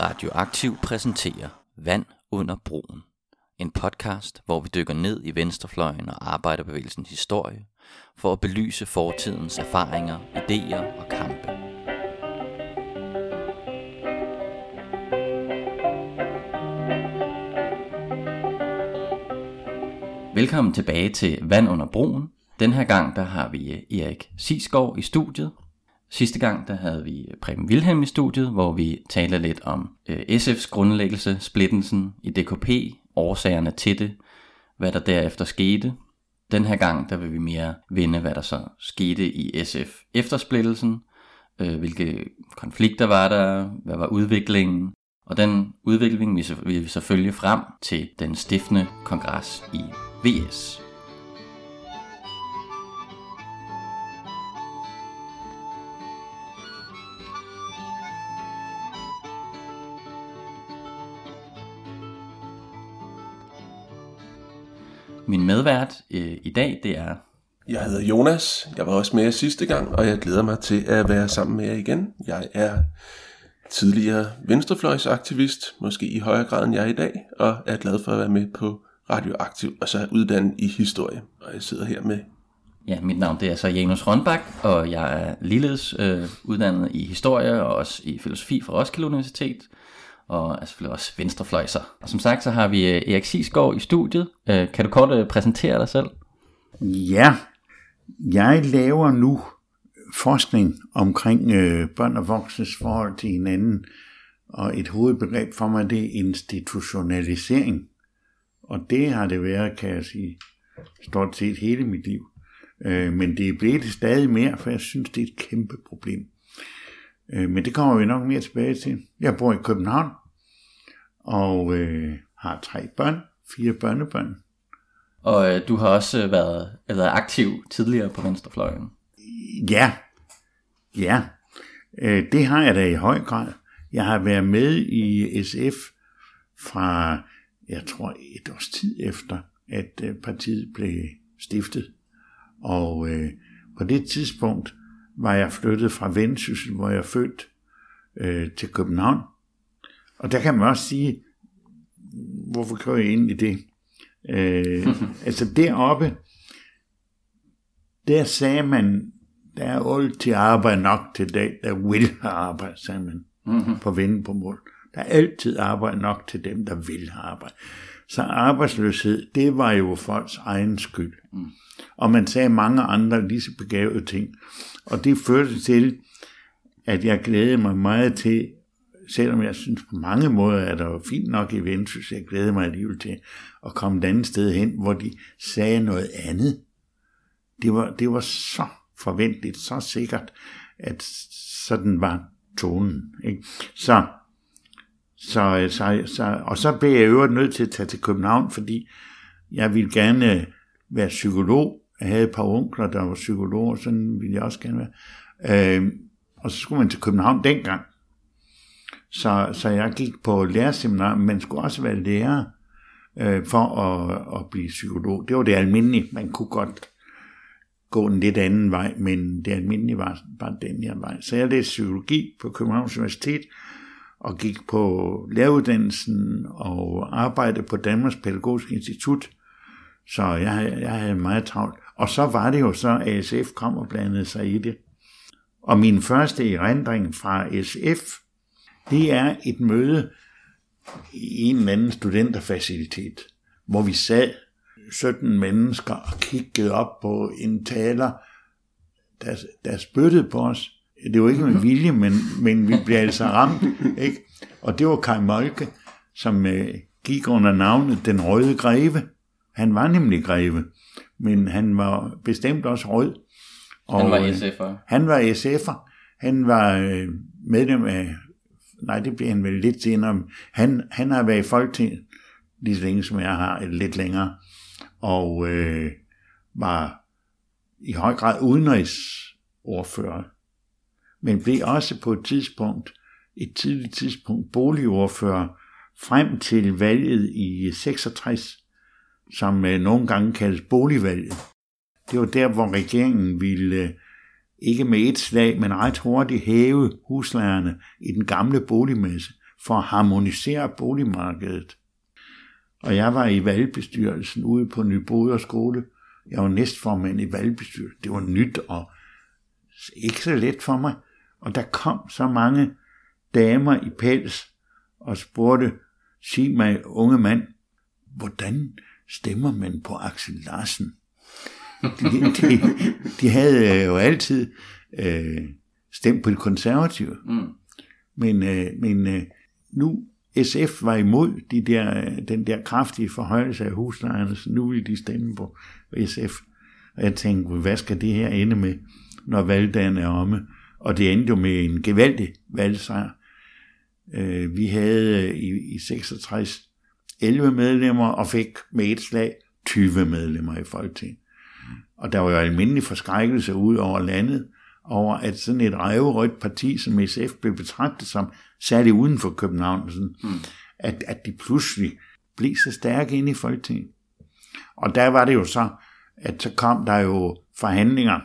Radioaktiv præsenterer Vand under broen. En podcast, hvor vi dykker ned i venstrefløjen og arbejderbevægelsens historie, for at belyse fortidens erfaringer, idéer og kampe. Velkommen tilbage til Vand under broen. Den her gang der har vi eh, Erik Sisgaard i studiet, Sidste gang der havde vi Preben Wilhelm i studiet, hvor vi talte lidt om øh, SF's grundlæggelse, splittelsen i DKP, årsagerne til det, hvad der derefter skete. Den her gang der vil vi mere vende, hvad der så skete i SF efter splittelsen, øh, hvilke konflikter var der, hvad var udviklingen, og den udvikling vil vi så følge frem til den stiftende kongres i VS. Min medvært øh, i dag, det er... Jeg hedder Jonas. Jeg var også med sidste gang, og jeg glæder mig til at være sammen med jer igen. Jeg er tidligere venstrefløjsaktivist, måske i højere grad end jeg er i dag, og er glad for at være med på Radioaktiv, og så er uddannet i historie. Og jeg sidder her med Ja, mit navn det er så Janus Rønbak, og jeg er ligeledes øh, uddannet i historie og også i filosofi fra Roskilde Universitet og er selvfølgelig også venstrefløjser. Og som sagt, så har vi øh, Erik Sisgaard i studiet. Øh, kan du kort øh, præsentere dig selv? Ja, jeg laver nu forskning omkring børn og voksnes forhold til hinanden, og et hovedbegreb for mig, det er institutionalisering. Og det har det været, kan jeg sige, stort set hele mit liv. Men det er blevet det stadig mere, for jeg synes, det er et kæmpe problem. Øh, men det kommer vi nok mere tilbage til. Jeg bor i København, og øh, har tre børn, fire børnebørn. Og øh, du har også været, været aktiv tidligere på Venstrefløjen. Ja, ja. Øh, det har jeg da i høj grad. Jeg har været med i SF fra, jeg tror, et års tid efter, at øh, partiet blev stiftet. Og øh, på det tidspunkt var jeg flyttet fra Vendsyssel, hvor jeg er født, øh, til København. Og der kan man også sige, hvorfor kører jeg ind i det? Øh, altså deroppe, der sagde man, der er altid arbejde nok til dag, der vil have arbejde, sagde man mm-hmm. på vende på mål. Der er altid arbejde nok til dem, der vil have arbejde. Så arbejdsløshed, det var jo folks egen skyld. Mm. Og man sagde mange andre lige så begavede ting. Og det førte til, at jeg glædede mig meget til, selvom jeg synes på mange måder, at det var fint nok i Vendsyssel, jeg glædede mig alligevel til at komme et andet sted hen, hvor de sagde noget andet. Det var, det var så forventeligt, så sikkert, at sådan var tonen. Ikke? Så, så, øh, så, så, og så blev jeg øvrigt nødt til at tage til København, fordi jeg ville gerne øh, være psykolog. Jeg havde et par onkler, der var psykologer, sådan ville jeg også gerne være. Øh, og så skulle man til København dengang. Så, så jeg gik på lærerseminar, men skulle også være lærer øh, for at, at blive psykolog. Det var det almindelige. Man kunne godt gå en lidt anden vej, men det almindelige var bare den her vej. Så jeg læste psykologi på Københavns Universitet, og gik på læreruddannelsen og arbejdede på Danmarks Pædagogiske Institut. Så jeg, jeg havde meget travlt. Og så var det jo så, at SF kom og blandede sig i det. Og min første erindring fra SF, det er et møde i en eller anden studenterfacilitet, hvor vi sad 17 mennesker og kiggede op på en taler, der, der spyttede på os. Det var ikke med vilje, men, men vi blev altså ramt. Ikke? Og det var Kai Molke, som øh, gik under navnet Den Røde Greve. Han var nemlig greve, men han var bestemt også rød. Og han var SF'er? Han var SF'er. Han var øh, medlem af, nej det bliver han vel lidt senere, han, han har været i Folketinget lige så længe som jeg har, eller lidt længere, og øh, var i høj grad udenrigsordfører, men blev også på et tidspunkt, et tidligt tidspunkt, boligordfører frem til valget i 66, som øh, nogle gange kaldes boligvalget. Det var der, hvor regeringen ville øh, ikke med et slag, men ret hurtigt hæve huslejerne i den gamle boligmasse, for at harmonisere boligmarkedet. Og jeg var i valgbestyrelsen ude på Nyboder skole. Jeg var næstformand i valgbestyrelsen. Det var nyt og ikke så let for mig. Og der kom så mange damer i pels og spurgte, sig mig, unge mand, hvordan stemmer man på Axel Larsen? De, de, de havde jo altid øh, stemt på de konservative. Mm. Men, øh, men øh, nu SF var imod de der, den der kraftige forhøjelse af huslejerne, så nu vil de stemme på SF. Og jeg tænkte, hvad skal det her ende med, når valgdagen er omme? Og det endte jo med en gevaldig valgsejr. Øh, vi havde i, i 66 11 medlemmer og fik med et slag 20 medlemmer i Folketinget. Og der var jo almindelig forskrækkelse ud over landet, over at sådan et revrødt parti som SF blev betragtet som, særligt uden for København, sådan, mm. at, at de pludselig blev så stærke ind i Folketinget. Og der var det jo så, at så kom der jo forhandlinger.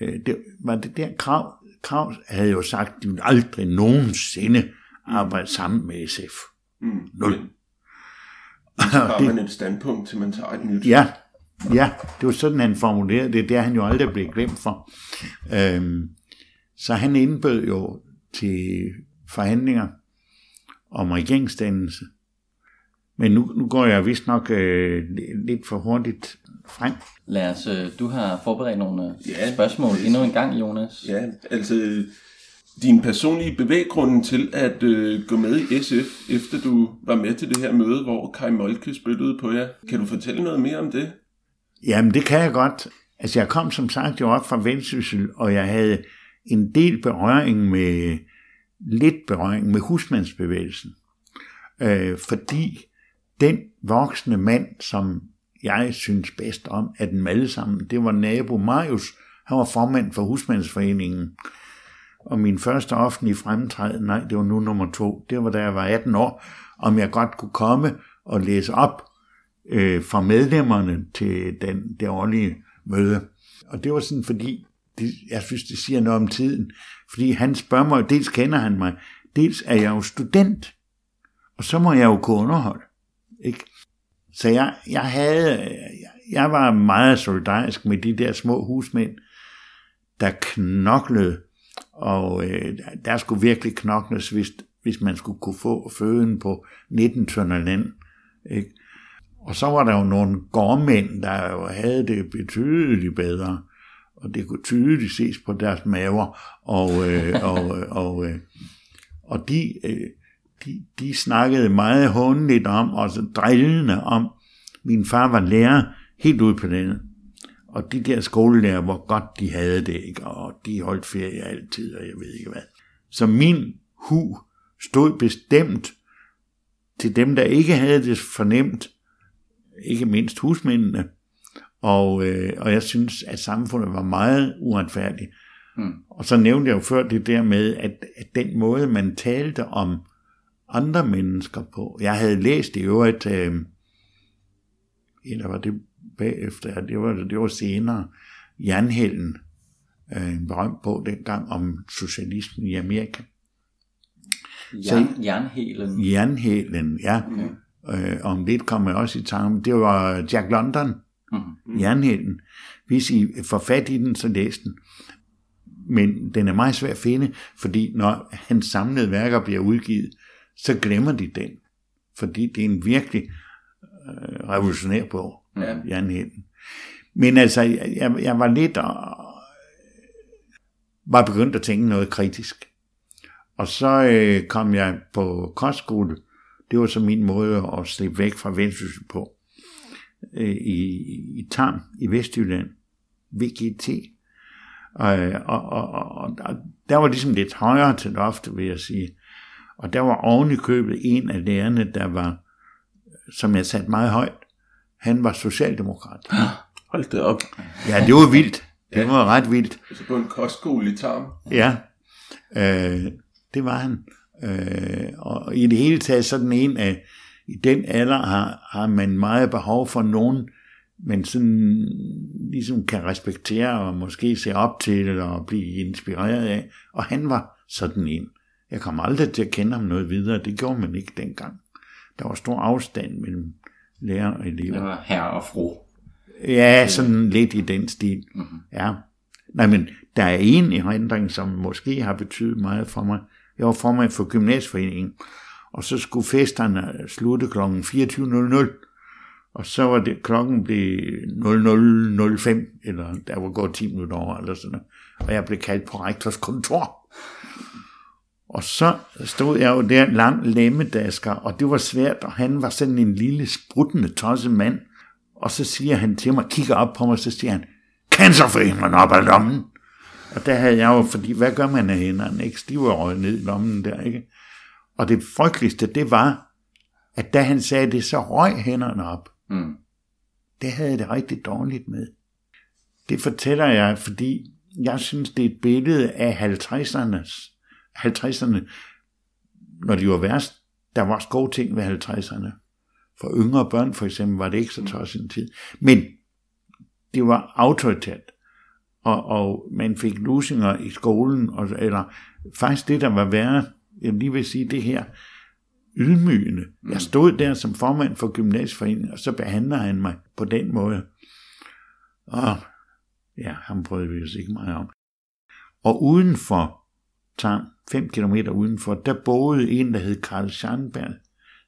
Øh, det var det der krav, krav havde jo sagt, at de ville aldrig nogensinde arbejde sammen med SF. Mm. Nul. Så har man et standpunkt, til man tager et nyt. Ja, Ja, det var sådan, han formulerede det. Det er han jo aldrig blevet glemt for. Øhm, så han indbød jo til forhandlinger om regeringsdannelse. Men nu, nu går jeg vist nok øh, lidt for hurtigt frem. Lad os, øh, du har forberedt nogle øh, ja, spørgsmål endnu en gang, Jonas. Ja, altså din personlige bevæggrunde til at øh, gå med i SF, efter du var med til det her møde, hvor Kai Molke spyttede på jer. Kan du fortælle noget mere om det? Jamen, det kan jeg godt. Altså, jeg kom som sagt jo op fra Vendsyssel, og jeg havde en del berøring med, lidt berøring med husmandsbevægelsen. Øh, fordi den voksne mand, som jeg synes bedst om af dem alle sammen, det var nabo Marius. Han var formand for husmandsforeningen. Og min første offentlige fremtræden, nej, det var nu nummer to, det var da jeg var 18 år, om jeg godt kunne komme og læse op øh, fra medlemmerne til den, det årlige møde. Og det var sådan, fordi det, jeg synes, det siger noget om tiden. Fordi han spørger mig, dels kender han mig, dels er jeg jo student, og så må jeg jo kunne underholde. Ikke? Så jeg, jeg havde, jeg var meget solidarisk med de der små husmænd, der knoklede, og øh, der skulle virkelig knokles, hvis, hvis man skulle kunne få føden på 19 tønder land. Ikke? Og så var der jo nogle gårdmænd, der jo havde det betydeligt bedre, og det kunne tydeligt ses på deres maver, og, øh, og, øh, og, øh, og de, øh, de, de snakkede meget håndligt om, og så drillende om, min far var lærer helt ude på landet. Og de der skolelærer, hvor godt de havde det, ikke? og de holdt ferie altid, og jeg ved ikke hvad. Så min hu stod bestemt til dem, der ikke havde det fornemt, ikke mindst husmændene. Og, øh, og jeg synes, at samfundet var meget uretfærdigt. Mm. Og så nævnte jeg jo før det der med, at, at den måde, man talte om andre mennesker på. Jeg havde læst i øvrigt, øh, eller var det bagefter, det var, det var senere, Jernhælden, øh, en berømt bog dengang om socialismen i Amerika. Jern, jernhælen. Jernhælen, ja. Okay øh, om lidt kommer jeg også i tanke det var Jack London, mm-hmm. Jernhælden. Hvis I får fat i den, så læs den. Men den er meget svær at finde, fordi når hans samlede værker bliver udgivet, så glemmer de den. Fordi det er en virkelig øh, revolutionær bog, ja. Jernhælden. Men altså, jeg, jeg var lidt og, var begyndt at tænke noget kritisk. Og så øh, kom jeg på kostskole, det var så min måde at slippe væk fra Vendsyssel på. Øh, I, i Tarm i Vestjylland. VGT. Og, og, og, og, og der var ligesom lidt højere til loftet, vil jeg sige. Og der var oven i købet en af lærerne, der var, som jeg satte meget højt, han var socialdemokrat. Hold det op. Ja, det var vildt. Det var ret vildt. Altså på en kostskole i Tarm. Ja, øh, det var han. Øh, og i det hele taget sådan en af, i den alder har, har man meget behov for nogen, man sådan ligesom kan respektere og måske se op til og blive inspireret af. Og han var sådan en. Jeg kom aldrig til at kende ham noget videre. Det gjorde man ikke dengang. Der var stor afstand mellem lærer og elever. Det var herre og fru. Ja, sådan lidt i den stil. Mm-hmm. Ja. Nej, men der er en erindring, som måske har betydet meget for mig. Jeg var formand for gymnasieforeningen, og så skulle festerne slutte kl. 24.00. Og så var det, klokken blev 00.05, eller der var gået 10 minutter over, eller sådan noget. Og jeg blev kaldt på rektors kontor. Og så stod jeg jo der lang lemmedasker, og det var svært, og han var sådan en lille spruttende tosset mand. Og så siger han til mig, kigger op på mig, så siger han, cancerforeningen op ad lommen. Og der havde jeg jo, fordi hvad gør man af hænderne, ikke? De var ned i lommen der, ikke? Og det frygteligste, det var, at da han sagde det, så røg hænderne op. Mm. Det havde jeg det rigtig dårligt med. Det fortæller jeg, fordi jeg synes, det er et billede af 50'ernes 50'erne, når de var værst, der var også gode ting ved 50'erne. For yngre børn for eksempel var det ikke så tosset en tid. Men det var autoritært. Og, og man fik lusinger i skolen, og, eller faktisk det, der var værre, jeg lige vil sige det her, ydmygende. Jeg stod der som formand for gymnasieforeningen, og så behandler han mig på den måde. Og ja, han prøvede vi os ikke meget om. Og uden for Tarm, 5 km udenfor, der boede en, der hed Karl Scharnberg.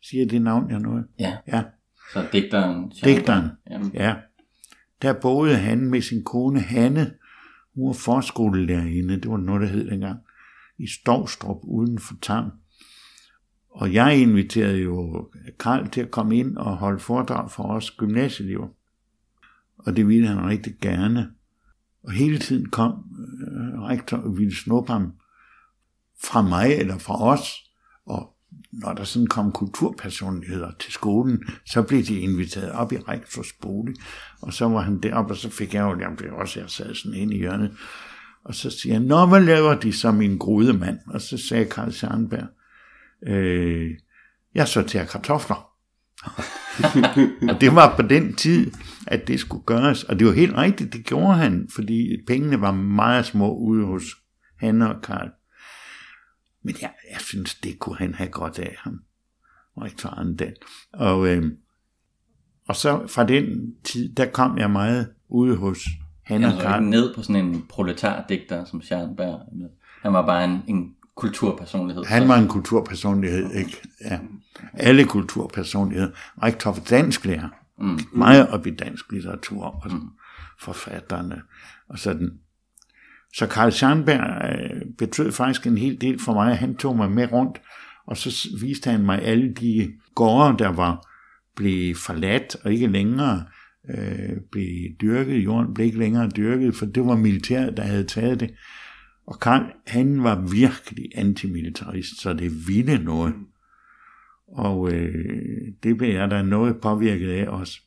Siger det navn jeg noget? Ja. Ja, Så digteren... digteren. Jamen, Ja. Der boede han med sin kone Hanne. Hun var forskolelærerinde, det var noget, der hed dengang. I Stovstrup uden for Tam. Og jeg inviterede jo Karl til at komme ind og holde foredrag for os gymnasieelever. Og det ville han rigtig gerne. Og hele tiden kom øh, rektor og ville snuppe ham fra mig eller fra os. Og når der sådan kom kulturpersonligheder til skolen, så blev de inviteret op i rektors bolig. Og så var han deroppe, og så fik jeg jo, jamen det også, jeg sad sådan inde i hjørnet. Og så siger han, Nå, hvad laver de som en grudemand? Og så sagde Karl Scharnberg, øh, jeg sorterer kartofler. og det var på den tid, at det skulle gøres. Og det var helt rigtigt, det gjorde han, fordi pengene var meget små ude hos han og Karl. Men jeg, jeg synes, det kunne han have godt af ham. Rektor Arndal. Og, øh, og så fra den tid, der kom jeg meget ude hos han og Han var Karl. ikke ned på sådan en proletardigter som Scharnberg. Han var bare en, en kulturpersonlighed. Han var en kulturpersonlighed, ikke? Ja. Alle kulturpersonligheder. Rektor for dansk lærer. Mm. Meget op i dansk litteratur og forfatterne og sådan. Så Karl Sandberg øh, betød faktisk en hel del for mig. Han tog mig med rundt, og så viste han mig alle de gårde, der var blevet forladt og ikke længere øh, blev dyrket. Jorden blev ikke længere dyrket, for det var militæret, der havde taget det. Og Karl, han var virkelig antimilitarist, så det ville noget. Og øh, det blev jeg da noget påvirket af også.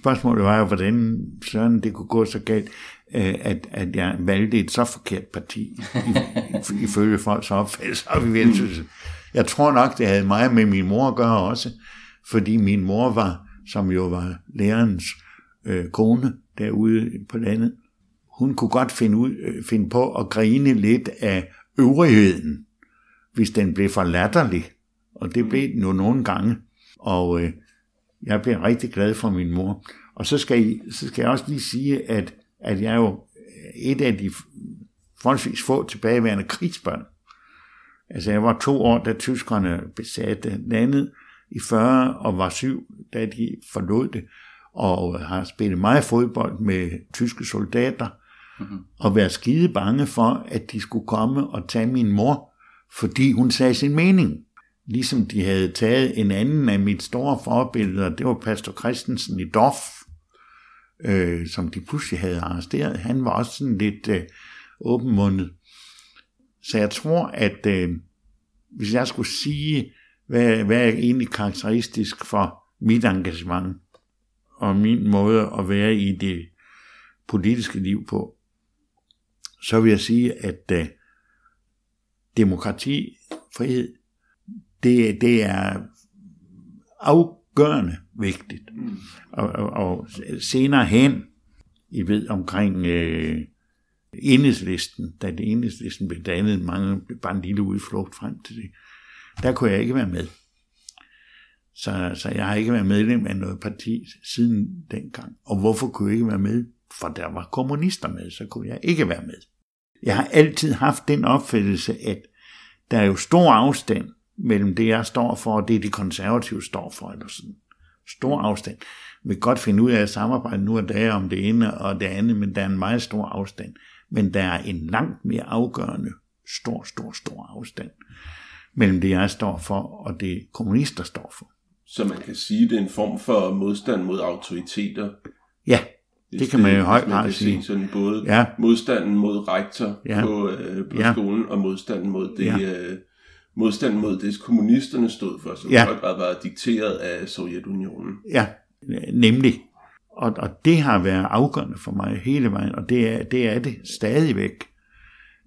Spørgsmålet var jo, hvordan sådan det kunne gå så galt, øh, at, at jeg valgte et så forkert parti, ifølge folks opfattelse. Og Jeg tror nok, det havde meget med min mor at gøre også, fordi min mor var, som jo var lærerens øh, kone derude på landet, hun kunne godt finde, ud, øh, finde på at grine lidt af øvrigheden, hvis den blev for latterlig. Og det blev den jo nogle gange. Og øh, jeg blev rigtig glad for min mor. Og så skal, I, så skal jeg også lige sige, at, at jeg er jo et af de forholdsvis få tilbageværende krigsbørn. Altså jeg var to år, da tyskerne besatte landet i 40 og var syv, da de forlod det, og har spillet meget fodbold med tyske soldater, mm-hmm. og været skide bange for, at de skulle komme og tage min mor, fordi hun sagde sin mening. Ligesom de havde taget en anden af mit store forbilleder, det var pastor Christensen i Dorf, øh, som de pludselig havde arresteret. Han var også sådan lidt øh, åbenmundet. Så jeg tror, at øh, hvis jeg skulle sige, hvad, hvad er egentlig karakteristisk for mit engagement og min måde at være i det politiske liv på, så vil jeg sige, at øh, demokrati, frihed, det, det er afgørende vigtigt. Og, og, og senere hen, I ved omkring øh, enhedslisten, da det enhedslisten blev dannet, mange bare en lille udflugt frem til det, der kunne jeg ikke være med. Så, så jeg har ikke været medlem af noget parti siden dengang. Og hvorfor kunne jeg ikke være med? For der var kommunister med, så kunne jeg ikke være med. Jeg har altid haft den opfattelse, at der er jo stor afstand mellem det, jeg står for, og det, de konservative står for, eller sådan. Stor afstand. Vi kan godt finde ud af at samarbejde nu og dage om det ene og det andet, men der er en meget stor afstand. Men der er en langt mere afgørende, stor, stor, stor afstand mellem det, jeg står for, og det kommunister står for. Så man kan sige, at det er en form for modstand mod autoriteter. Ja, det kan man jo højt grad sige. Sådan både ja. modstanden mod rektor ja. på, øh, på ja. skolen, og modstanden mod det, ja. øh, modstanden mod det, kommunisterne stod for, som ja. i høj grad var dikteret af Sovjetunionen. Ja, nemlig. Og, og det har været afgørende for mig hele vejen, og det er det, er det stadigvæk.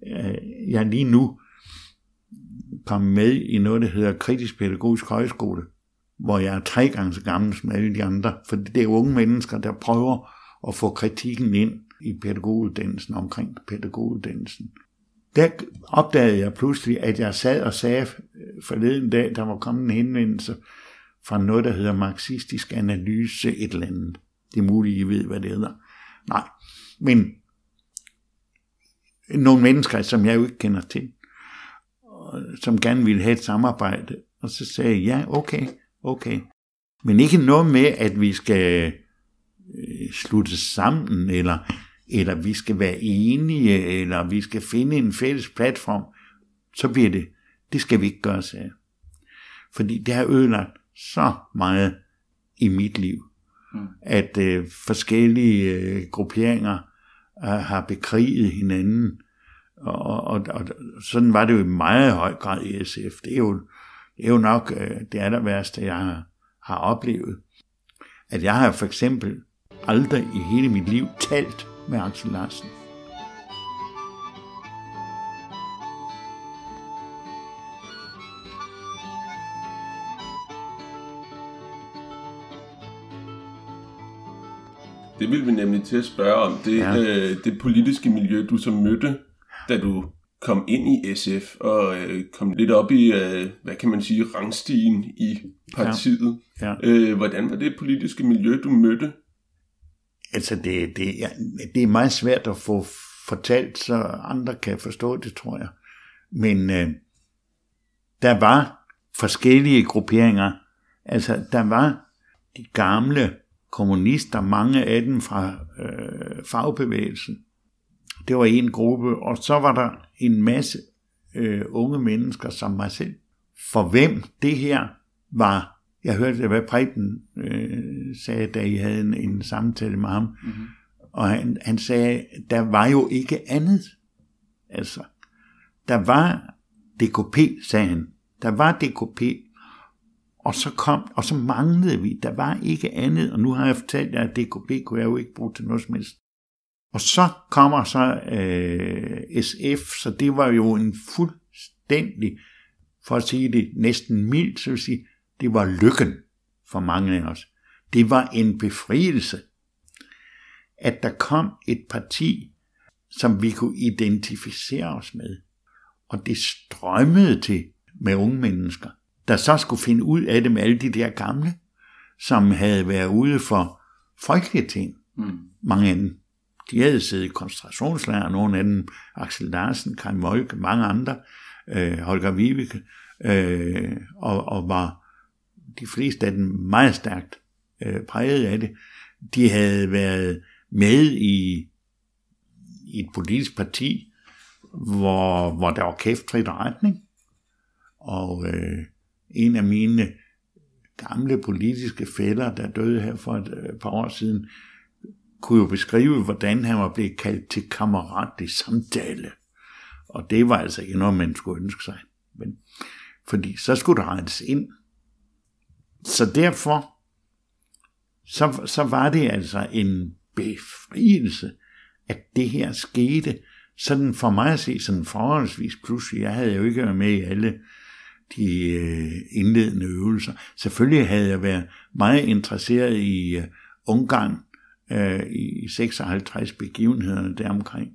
Øh, jeg er lige nu kommet med i noget, der hedder Kritisk Pædagogisk Højskole, hvor jeg er tre gange så gammel som alle de andre, for det er unge mennesker, der prøver at få kritikken ind i pædagoguddannelsen, omkring pædagoguddannelsen. Der opdagede jeg pludselig, at jeg sad og sagde forleden dag, der var kommet en henvendelse fra noget, der hedder marxistisk analyse et eller andet. Det er muligt, I ved, hvad det hedder. Nej, men nogle mennesker, som jeg jo ikke kender til, som gerne ville have et samarbejde, og så sagde jeg, ja, okay, okay. Men ikke noget med, at vi skal øh, slutte sammen, eller, eller vi skal være enige, eller vi skal finde en fælles platform. Så bliver det, det skal vi ikke gøre, sagde jeg. Fordi det har ødelagt så meget i mit liv, mm. at øh, forskellige øh, grupperinger øh, har bekriget hinanden, og, og, og sådan var det jo i meget høj grad i SF. Det er jo det er jo nok øh, det aller værste, jeg har, har oplevet. At jeg har for eksempel aldrig i hele mit liv talt med Axel Larsen. Det vil vi nemlig til at spørge om. Det, ja. øh, det politiske miljø, du så mødte, da du kom ind i SF og øh, kom lidt op i, øh, hvad kan man sige, rangstigen i partiet. Ja. Ja. Øh, hvordan var det politiske miljø, du mødte? Altså, det, det, ja, det er meget svært at få fortalt, så andre kan forstå det, tror jeg. Men øh, der var forskellige grupperinger. Altså, der var de gamle kommunister, mange af dem fra øh, fagbevægelsen, det var en gruppe, og så var der en masse øh, unge mennesker som mig selv, for hvem det her var, jeg hørte, det, hvad Preben øh, sagde, da I havde en, en samtale med ham, mm-hmm. og han, han sagde, der var jo ikke andet. Altså, der var DKP, sagde han. Der var DKP, og så kom, og så manglede vi. Der var ikke andet, og nu har jeg fortalt jer, at DKP kunne jeg jo ikke bruge til noget som helst. Og så kommer så øh, SF, så det var jo en fuldstændig, for at sige det næsten mildt, så vil sige, det var lykken for mange af os. Det var en befrielse, at der kom et parti, som vi kunne identificere os med. Og det strømmede til med unge mennesker, der så skulle finde ud af det med alle de der gamle, som havde været ude for frygtelige ting. Mm. Mange af dem de havde siddet i koncentrationslejre, nogle af dem, Axel Larsen, Kai Molke, mange andre, øh, Holger Viveke, øh, og, og var de fleste af dem meget stærkt øh, præget af det. De havde været med i, i et politisk parti, hvor, hvor der var kæftfrit retning, og øh, en af mine gamle politiske fælder, der døde her for et øh, par år siden, kunne jo beskrive, hvordan han var blevet kaldt til kammeratlig samtale. Og det var altså ikke noget, man skulle ønske sig. Men, fordi så skulle der rettes ind. Så derfor, så, så var det altså en befrielse, at det her skete. Sådan for mig at se, sådan forholdsvis pludselig. Jeg havde jo ikke været med i alle de øh, indledende øvelser. Selvfølgelig havde jeg været meget interesseret i øh, Ungarn, øh, i 56 begivenhederne deromkring.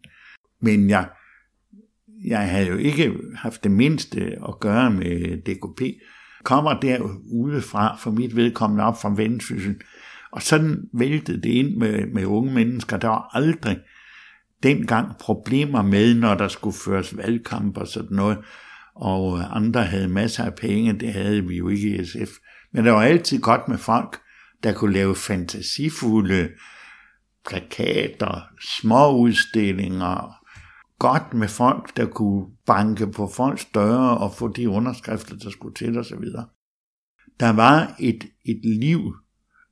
Men jeg, jeg havde jo ikke haft det mindste at gøre med DKP. Kommer derude fra, for mit vedkommende op fra Vendsyssel, og sådan væltede det ind med, med unge mennesker. Der var aldrig dengang problemer med, når der skulle føres valgkamp og sådan noget, og øh, andre havde masser af penge, det havde vi jo ikke i SF. Men der var altid godt med folk, der kunne lave fantasifulde plakater, små udstillinger, godt med folk, der kunne banke på folks døre og få de underskrifter, der skulle til osv. Der var et, et liv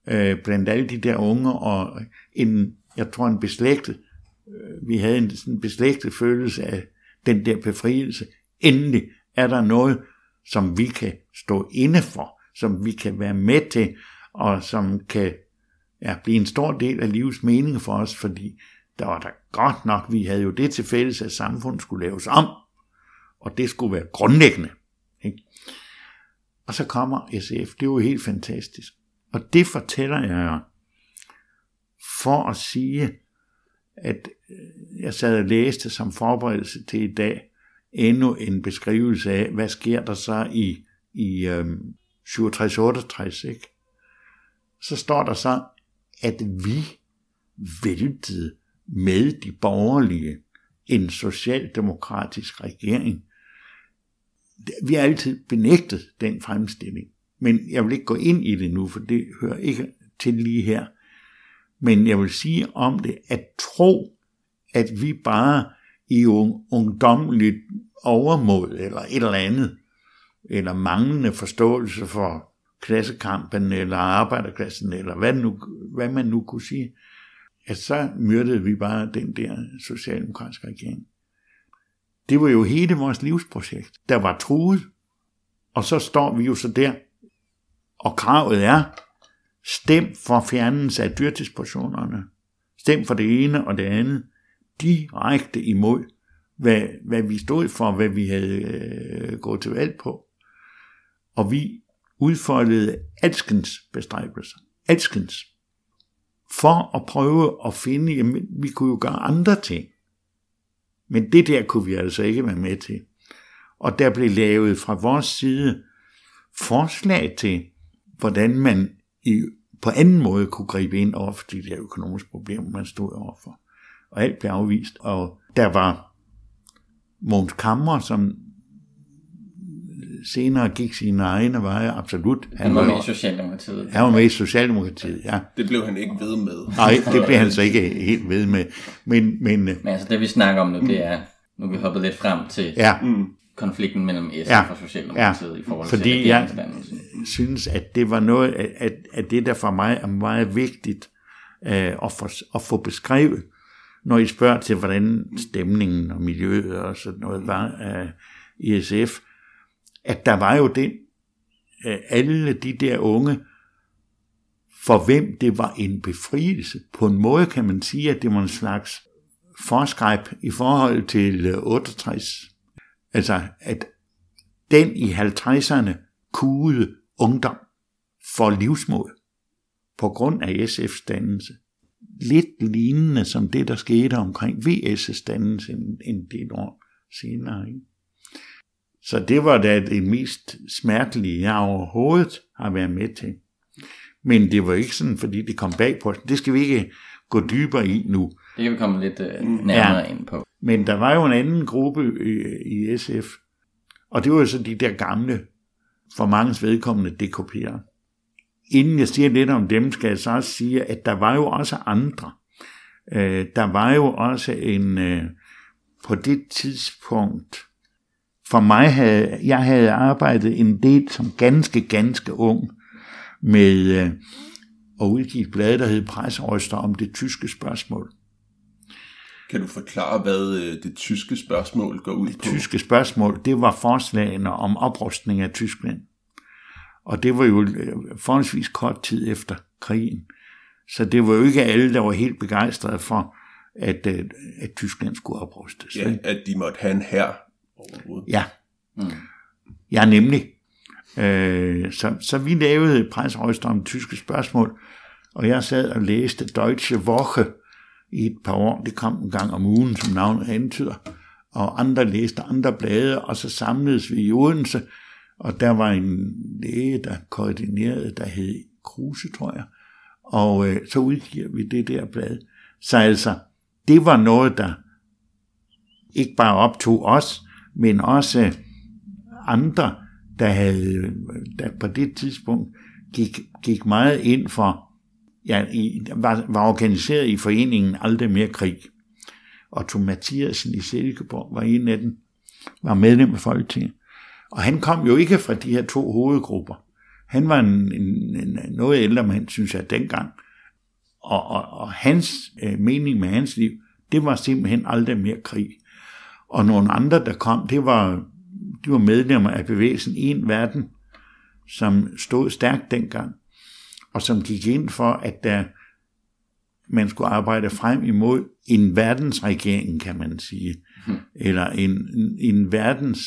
øh, blandt alle de der unge, og en, jeg tror en beslægtet, øh, vi havde en sådan beslægtet følelse af den der befrielse. Endelig er der noget, som vi kan stå inde for, som vi kan være med til, og som kan ja, blive en stor del af livets mening for os, fordi der var der godt nok, vi havde jo det til fælles, at samfundet skulle laves om, og det skulle være grundlæggende. Ikke? Og så kommer SF, det er jo helt fantastisk. Og det fortæller jeg for at sige, at øh, jeg sad og læste som forberedelse til i dag endnu en beskrivelse af, hvad sker der så i, i øhm, 67-68, ikke? Så står der så, at vi væltede med de borgerlige en socialdemokratisk regering. Vi har altid benægtet den fremstilling. Men jeg vil ikke gå ind i det nu, for det hører ikke til lige her. Men jeg vil sige om det, at tro, at vi bare i ungdomligt overmod eller et eller andet, eller manglende forståelse for klassekampen eller arbejderklassen, eller hvad, nu, hvad man nu kunne sige, at så myrdede vi bare den der socialdemokratiske regering. Det var jo hele vores livsprojekt, der var truet. Og så står vi jo så der og kravet er, stem for fjernelse af dyrtidsportionerne. Stem for det ene og det andet. Direkte imod, hvad, hvad vi stod for, hvad vi havde øh, gået til valg på. Og vi udfoldede alskens bestræbelser. Alskens. For at prøve at finde, jamen, vi kunne jo gøre andre ting. Men det der kunne vi altså ikke være med til. Og der blev lavet fra vores side forslag til, hvordan man i, på anden måde kunne gribe ind over for de der økonomiske problemer, man stod overfor. Og alt blev afvist. Og der var Måns Kammer, som senere gik sine egne veje, absolut. Han, han var, med i Socialdemokratiet. Han var med i Socialdemokratiet, ja. Det blev han ikke ved med. Nej, det blev han så ikke helt ved med. Men, men, men altså det vi snakker om nu, det er, nu er vi hoppet lidt frem til ja. Konflikten mellem SF ja, og Socialdemokratiet ja, i forhold fordi til jeg synes, at det var noget af, af det, der for mig er meget vigtigt uh, at, få, at få beskrevet, når I spørger til, hvordan stemningen og miljøet og sådan noget var uh, i SF, at der var jo den, uh, alle de der unge, for hvem det var en befrielse. På en måde kan man sige, at det var en slags forskræb i forhold til 68 Altså, at den i 50'erne kugede ungdom for livsmål på grund af SF's dannelse. Lidt lignende som det, der skete omkring VS's dannelse en, en del år senere. Ikke? Så det var da det mest smertelige, jeg overhovedet har været med til. Men det var ikke sådan, fordi det kom bag på os. Det skal vi ikke gå dybere i nu. Det kan vi komme lidt uh, nærmere ja. ind på. Men der var jo en anden gruppe i, i SF, og det var jo så de der gamle, for mange vedkommende DKP'ere. Inden jeg siger lidt om dem, skal jeg så også sige, at der var jo også andre. Øh, der var jo også en, øh, på det tidspunkt, for mig havde, jeg havde arbejdet en del som ganske, ganske ung med øh, at udgive et blad, der hed Presseøjster om det tyske spørgsmål. Kan du forklare, hvad øh, det tyske spørgsmål går ud på? Det tyske spørgsmål, det var forslagene om oprustning af Tyskland. Og det var jo øh, forholdsvis kort tid efter krigen. Så det var jo ikke alle, der var helt begejstrede for, at, øh, at Tyskland skulle oprustes. Ja, at de måtte have en hær overhovedet. Ja. Mm. Ja, nemlig. Øh, så, så vi lavede presrøster om tyske spørgsmål, og jeg sad og læste Deutsche Woche, i et par år. Det kom en gang om ugen, som navnet antyder. Og andre læste andre blade, og så samledes vi i Odense, og der var en læge, der koordinerede, der hed Kruse, tror jeg. Og øh, så udgiver vi det der blad. Så altså, det var noget, der ikke bare optog os, men også andre, der, havde, der på det tidspunkt gik, gik meget ind for, ja, i, var, var organiseret i foreningen Aldrig Mere Krig. Og Tom Mathiasen i Silkeborg var en af dem, var medlem af Folketinget. Og han kom jo ikke fra de her to hovedgrupper. Han var en, en, en noget ældre mand, synes jeg, dengang. Og, og, og hans øh, mening med hans liv, det var simpelthen aldrig mere krig. Og nogle andre, der kom, det var, de var medlemmer af bevægelsen En Verden, som stod stærkt dengang, og som gik ind for, at der, man skulle arbejde frem imod en verdensregering, kan man sige, mm. eller en, en, en verdens,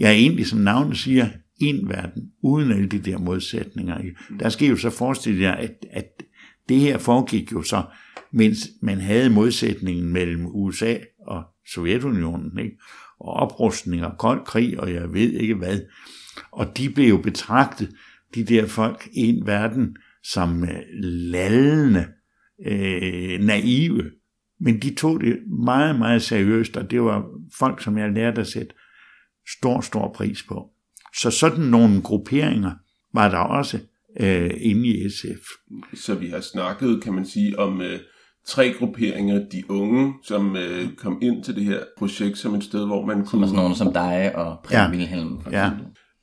ja egentlig som navnet siger, en verden, uden alle de der modsætninger. Mm. Der skal jo så forestille jer, at, at det her foregik jo så, mens man havde modsætningen mellem USA og Sovjetunionen, ikke? og oprustning og kold krig, og jeg ved ikke hvad. Og de blev jo betragtet, de der folk, i en verden, som lallende, øh, naive. Men de tog det meget, meget seriøst, og det var folk, som jeg lærte at sætte stor, stor pris på. Så sådan nogle grupperinger var der også øh, inde i SF. Så vi har snakket, kan man sige, om øh, tre grupperinger. De unge, som øh, kom ind til det her projekt som et sted, hvor man kunne... Som sådan nogle som dig og Prem ja. Wilhelm. For ja.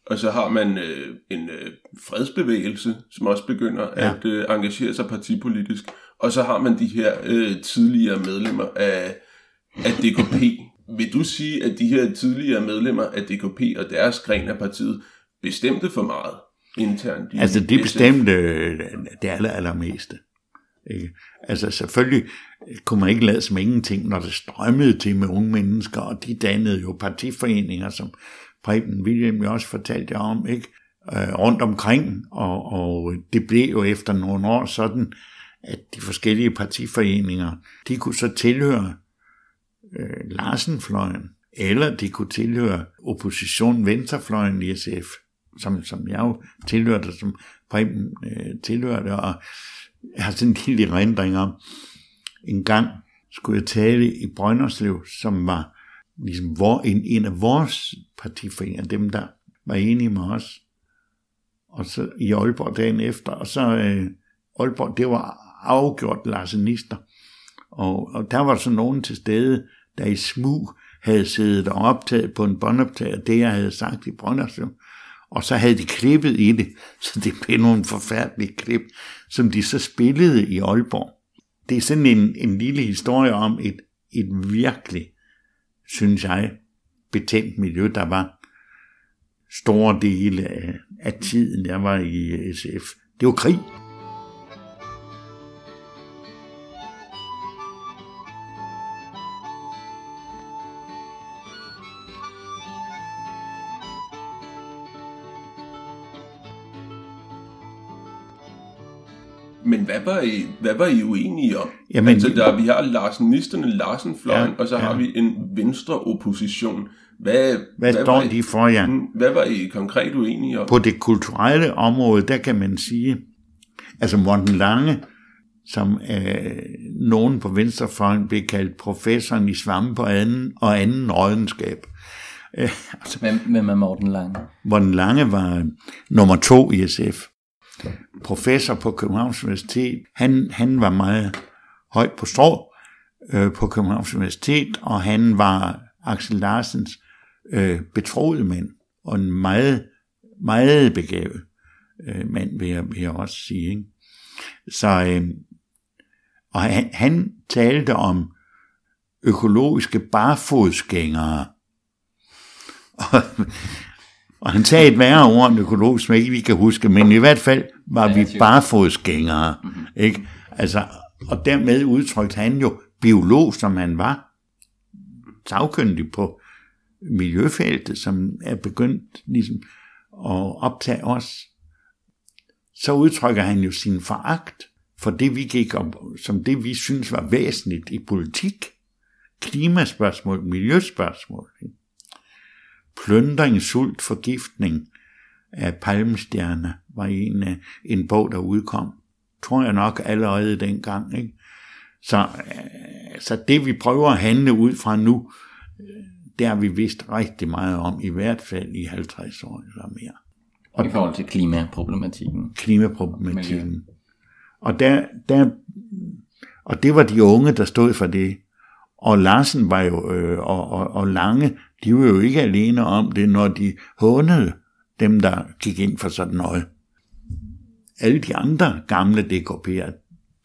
Og så har man øh, en øh, fredsbevægelse, som også begynder ja. at øh, engagere sig partipolitisk. Og så har man de her øh, tidligere medlemmer af, af DKP. Vil du sige, at de her tidligere medlemmer af DKP og deres gren af partiet bestemte for meget internt? I altså de bestemte øh, det aller, allermeste. Ikke? Altså selvfølgelig kunne man ikke lade som ingenting, når det strømmede til med unge mennesker, og de dannede jo partiforeninger, som Preben William jo også fortalte jer om, ikke? Øh, rundt omkring, og, og det blev jo efter nogle år sådan, at de forskellige partiforeninger, de kunne så tilhøre øh, Larsenfløjen, eller de kunne tilhøre opposition Venstrefløjen i SF, som, som jeg jo tilhørte, som Preben øh, tilhørte, og jeg har sådan en lille rendring om, en gang skulle jeg tale i Brønderslev, som var ligesom hvor, en, en af vores partiforeninger, dem der var enige med os, og så i Aalborg dagen efter, og så øh, Aalborg, det var afgjort larsenister, og, og der var så nogen til stede, der i smug havde siddet og optaget på en båndoptager, det jeg havde sagt i Brønderslev, og så havde de klippet i det, så det blev nogle forfærdelige klip, som de så spillede i Aalborg. Det er sådan en, en lille historie om et, et virkelig synes jeg, betændt miljø, der var store dele af, af tiden, jeg var i SF. Det var krig. Men hvad var I, hvad var I uenige om? Jamen, altså, der, vi har Larsenisterne, Larsenfløjen, ja, og så ja. har vi en venstre opposition. Hvad, hvad, hvad står de for, ja? Mm, hvad var I konkret uenige om? På det kulturelle område, der kan man sige, altså Morten Lange, som øh, nogen på venstrefløjen blev kaldt professoren i svampe på anden, og anden rådenskab. Øh, altså, hvem, hvem er Morten Lange? Morten Lange var nummer to i SF professor på Københavns Universitet. Han, han var meget højt på strå øh, på Københavns Universitet, og han var Axel Larsens øh, betroede mand, og en meget, meget begavet øh, mand, vil jeg, vil jeg også sige. Ikke? Så, øh, og han, han talte om økologiske barfodsgængere. Og, og han sagde et værre ord end økologisk, som ikke vi kan huske, men i hvert fald var vi barfodsgængere. Mm-hmm. Ikke? Altså, og dermed udtrykte han jo biolog, som han var, sagkyndig på miljøfeltet, som er begyndt ligesom at optage os. Så udtrykker han jo sin foragt for det, vi gik op, som det, vi synes var væsentligt i politik. Klimaspørgsmål, miljøspørgsmål. Pløndring, sult, forgiftning af palmestjerne var en, en bog, der udkom. Tror jeg nok allerede dengang. Ikke? Så, øh, så det, vi prøver at handle ud fra nu, øh, det har vi vidst rigtig meget om, i hvert fald i 50 år eller mere. Og I forhold til klimaproblematikken. Klimaproblematikken. Miljø. Og, der, der, og det var de unge, der stod for det. Og Larsen var jo, øh, og, og, og Lange, de var jo ikke alene om det, når de hånede dem, der gik ind for sådan noget. Alle de andre gamle DKP'er,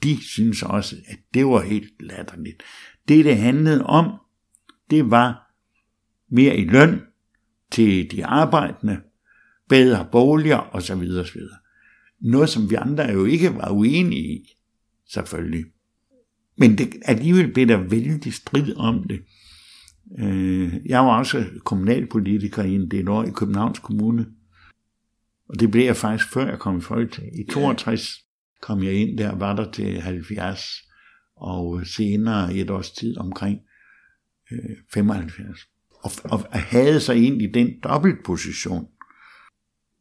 de synes også, at det var helt latterligt. Det, det handlede om, det var mere i løn til de arbejdende, bedre boliger osv. osv. Noget, som vi andre jo ikke var uenige i, selvfølgelig. Men det, alligevel blev der vældig strid om det. Øh, jeg var også kommunalpolitiker i en del år i Københavns Kommune. Og det blev jeg faktisk før jeg kom i Folketinget. I 62 kom jeg ind der, var der til 70, og senere et års tid omkring 75. Og, og havde så egentlig den dobbeltposition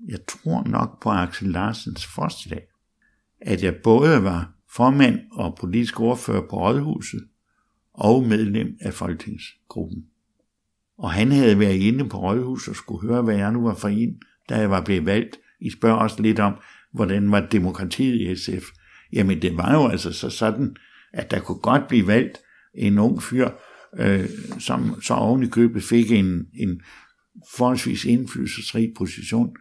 jeg tror nok på Axel Larsens forslag, at jeg både var formand og politisk ordfører på Rådhuset og medlem af Folketingsgruppen. Og han havde været inde på Rådhuset og skulle høre, hvad jeg nu var for en, da jeg var blevet valgt. I spørger også lidt om, hvordan var demokratiet i SF. Jamen det var jo altså så sådan, at der kunne godt blive valgt en ung fyr, øh, som så oven i købet fik en, en forholdsvis indflydelsesrig position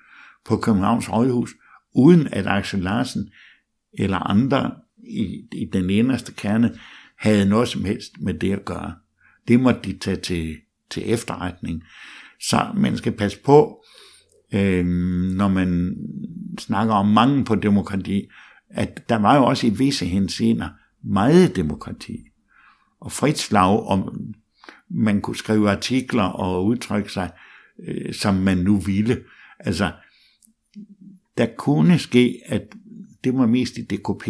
på Københavns Rådhus, uden at Axel Larsen eller andre i, i den eneste kerne havde noget som helst med det at gøre. Det måtte de tage til, til efterretning. Så man skal passe på, øh, når man snakker om mangel på demokrati, at der var jo også i visse hensener meget demokrati. Og frit slag, om man kunne skrive artikler og udtrykke sig, øh, som man nu ville. Altså, der kunne ske, at det var mest i DKP,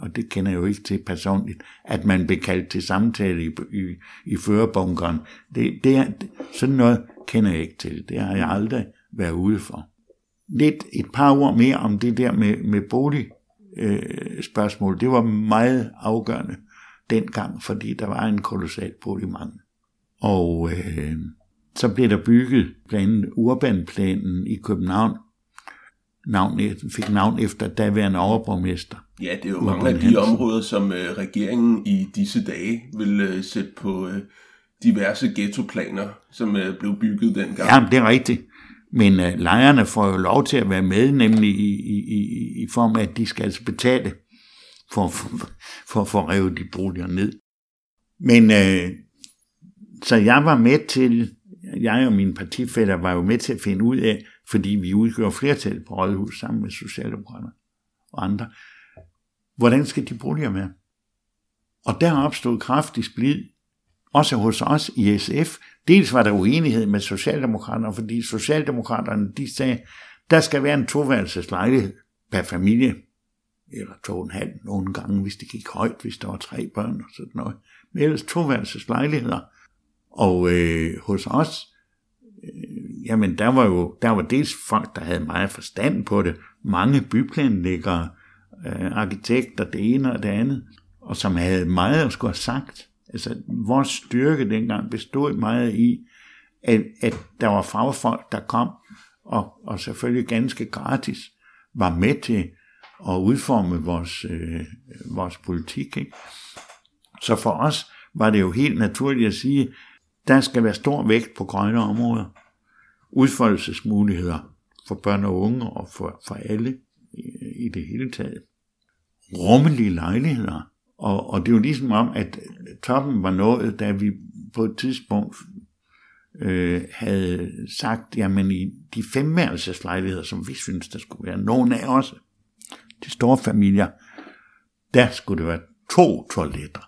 og det kender jeg jo ikke til personligt, at man blev kaldt til samtale i, i, i førerbunkeren. Det, det er, sådan noget kender jeg ikke til. Det har jeg aldrig været ude for. Lidt et par ord mere om det der med, med boligspørgsmål. Øh, det var meget afgørende dengang, fordi der var en kolossal boligmangel. Og øh, så blev der bygget blandt andet urbanplanen i København, navn, fik navn efter daværende overborgmester. Ja, det er jo mange af de områder, som øh, regeringen i disse dage vil øh, sætte på øh, diverse ghettoplaner, som øh, blev bygget dengang. Ja, det er rigtigt. Men øh, lejerne får jo lov til at være med, nemlig i, i, i, i form af, at de skal altså betale for, for, for at få revet de boliger ned. Men øh, så jeg var med til, jeg og mine partifæller var jo med til at finde ud af, fordi vi udgør flertal på Rådhus sammen med Socialdemokrater og andre. Hvordan skal de boliger med? Og der opstod kraftig splid, også hos os i SF. Dels var der uenighed med Socialdemokraterne, fordi Socialdemokraterne de sagde, der skal være en toværelseslejlighed per familie, eller to og en halv nogle gange, hvis det gik højt, hvis der var tre børn og sådan noget. Men ellers toværelseslejligheder. Og øh, hos os, jamen der var jo der var dels folk, der havde meget forstand på det, mange byplanlæggere, øh, arkitekter, det ene og det andet, og som havde meget at skulle have sagt. Altså, vores styrke dengang bestod meget i, at, at der var fagfolk, der kom, og, og selvfølgelig ganske gratis, var med til at udforme vores, øh, vores politik. Ikke? Så for os var det jo helt naturligt at sige, der skal være stor vægt på grønne områder. Udfoldelsesmuligheder for børn og unge og for, for alle i, det hele taget. Rummelige lejligheder. Og, og det er jo ligesom om, at toppen var nået, da vi på et tidspunkt øh, havde sagt, jamen i de femværelseslejligheder, som vi synes, der skulle være, nogen af os, de store familier, der skulle det være to toiletter.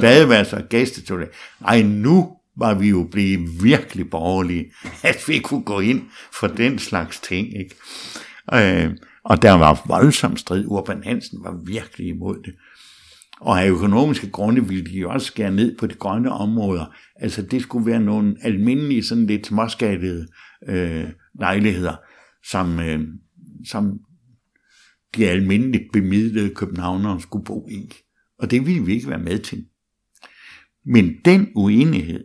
Badeværelser og gæstetoiletter. Ej, nu var vi jo blevet virkelig borgerlige, at vi kunne gå ind for den slags ting. Ikke? Øh, og der var voldsom strid. Urban Hansen var virkelig imod det. Og af økonomiske grunde ville de jo også skære ned på de grønne områder. Altså det skulle være nogle almindelige, sådan lidt småskattede øh, lejligheder, som, øh, som de almindeligt bemidlede københavnere skulle bo i. Og det ville vi ikke være med til. Men den uenighed,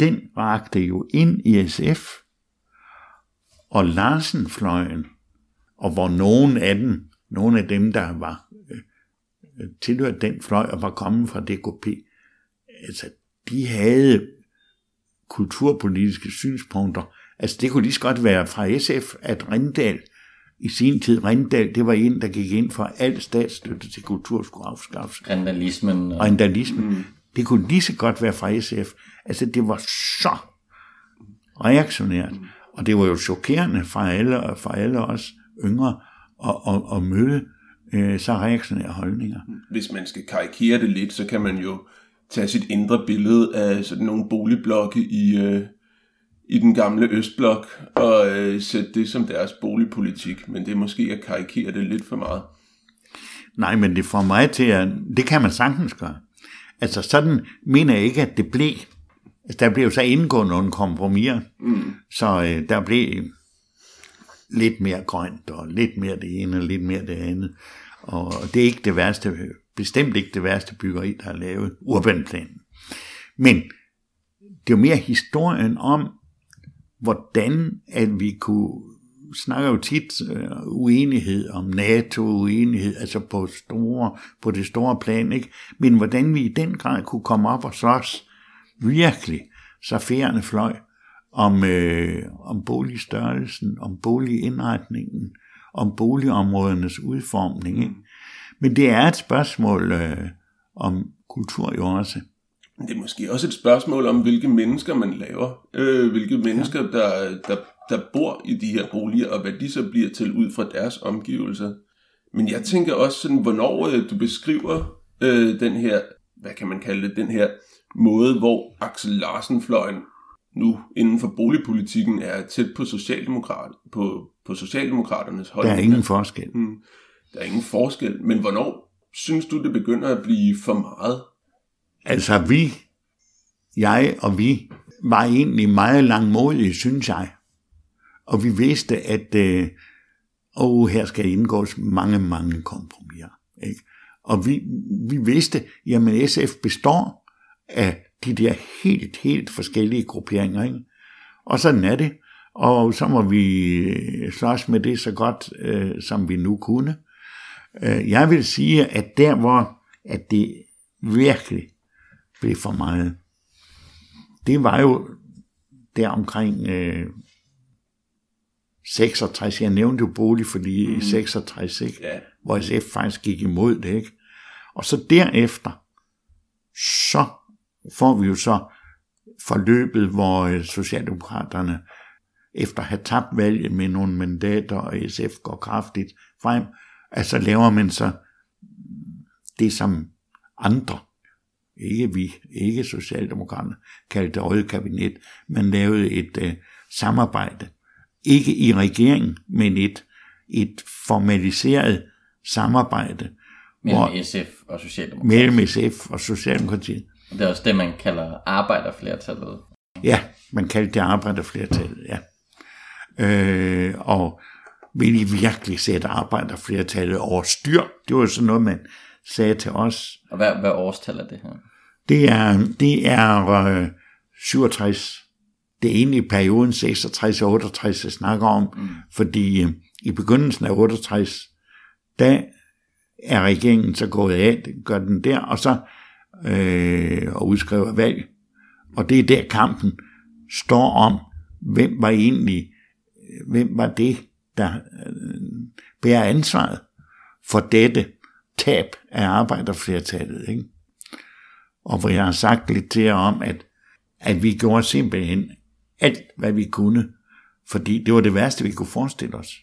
den rakte jo ind i SF, og Larsenfløjen, og hvor nogen af dem, nogle af dem, der var øh, tilhørt den fløj og var kommet fra DKP, altså de havde kulturpolitiske synspunkter. Altså det kunne lige så godt være fra SF, at Rindal i sin tid, Rindal, det var en, der gik ind for al statsstøtte til kultur skulle afskaffes. Rindalismen. Og Rindalismen. Mm. Det kunne lige så godt være fra SF. Altså det var så reaktionært. Og det var jo chokerende for alle, for alle os yngre at, at, at møde øh, så reaktionære holdninger. Hvis man skal karikere det lidt, så kan man jo tage sit indre billede af sådan nogle boligblokke i, øh, i den gamle Østblok og øh, sætte det som deres boligpolitik, men det er måske at karikere det lidt for meget. Nej, men det får mig til at... Det kan man sagtens gøre. Altså sådan mener jeg ikke, at det blev. Altså, der blev så indgået nogle kompromiser, mm. så øh, der blev lidt mere grønt, og lidt mere det ene, og lidt mere det andet. Og det er ikke det værste, bestemt ikke det værste byggeri, der er lavet, urbanplanen. Men det er jo mere historien om, hvordan at vi kunne snakker jo tit uh, uenighed om NATO, uenighed, altså på, store, på det store plan, ikke? men hvordan vi i den grad kunne komme op og slås virkelig så færende fløj om, øh, om boligstørrelsen, om boligindretningen, om boligområdernes udformning. Ikke? Men det er et spørgsmål øh, om kultur jo også. Det er måske også et spørgsmål om, hvilke mennesker man laver. Øh, hvilke mennesker, ja. der, der, der bor i de her boliger, og hvad de så bliver til ud fra deres omgivelser. Men jeg tænker også sådan, hvornår øh, du beskriver øh, den her, hvad kan man kalde det, den her måde, hvor Axel Larsen-fløjen nu inden for boligpolitikken er tæt på, socialdemokrat, på, på Socialdemokraternes holdning. Der er ingen forskel. Hmm. Der er ingen forskel. Men hvornår synes du, det begynder at blive for meget? Altså vi, jeg og vi, var egentlig meget langmodige, synes jeg. Og vi vidste, at øh, oh, her skal indgås mange, mange kompromiser. Ikke? Og vi, vi vidste, jamen SF består af de der helt, helt forskellige grupperinger. Ikke? Og sådan er det. Og så må vi øh, slås med det så godt, øh, som vi nu kunne. Øh, jeg vil sige, at der hvor at det virkelig blev for meget, det var jo der omkring øh, 66. Jeg nævnte jo bolig, fordi mm. 66, ikke? Ja. hvor SF faktisk gik imod det. Ikke? Og så derefter, så får vi jo så forløbet, hvor øh, Socialdemokraterne efter at have tabt valget med nogle mandater, og SF går kraftigt frem, altså laver man så det, som andre, ikke vi, ikke Socialdemokraterne, kaldte røde kabinet, man lavede et uh, samarbejde, ikke i regeringen, men et, et formaliseret samarbejde. Mellem hvor, SF og Socialdemokratiet. Mellem SF og Socialdemokratiet. Det er også det, man kalder arbejderflertallet. Ja, man kaldte det arbejderflertallet, ja. Øh, og vil I virkelig sætte arbejderflertallet over styr? Det var sådan noget, man sagde til os. Og hvad, hvad årstal er det her? Det er, det er øh, 67. Det er egentlig perioden 66 og 68, jeg snakker om, mm. fordi øh, i begyndelsen af 68, der er regeringen så gået af, gør den der, og så øh, og udskriver valg. Og det er der kampen står om, hvem var egentlig, hvem var det, der øh, bærer ansvaret for dette tab af arbejderflertallet. Ikke? Og hvor jeg har sagt lidt til jer om, at, at vi gjorde simpelthen alt, hvad vi kunne, fordi det var det værste, vi kunne forestille os.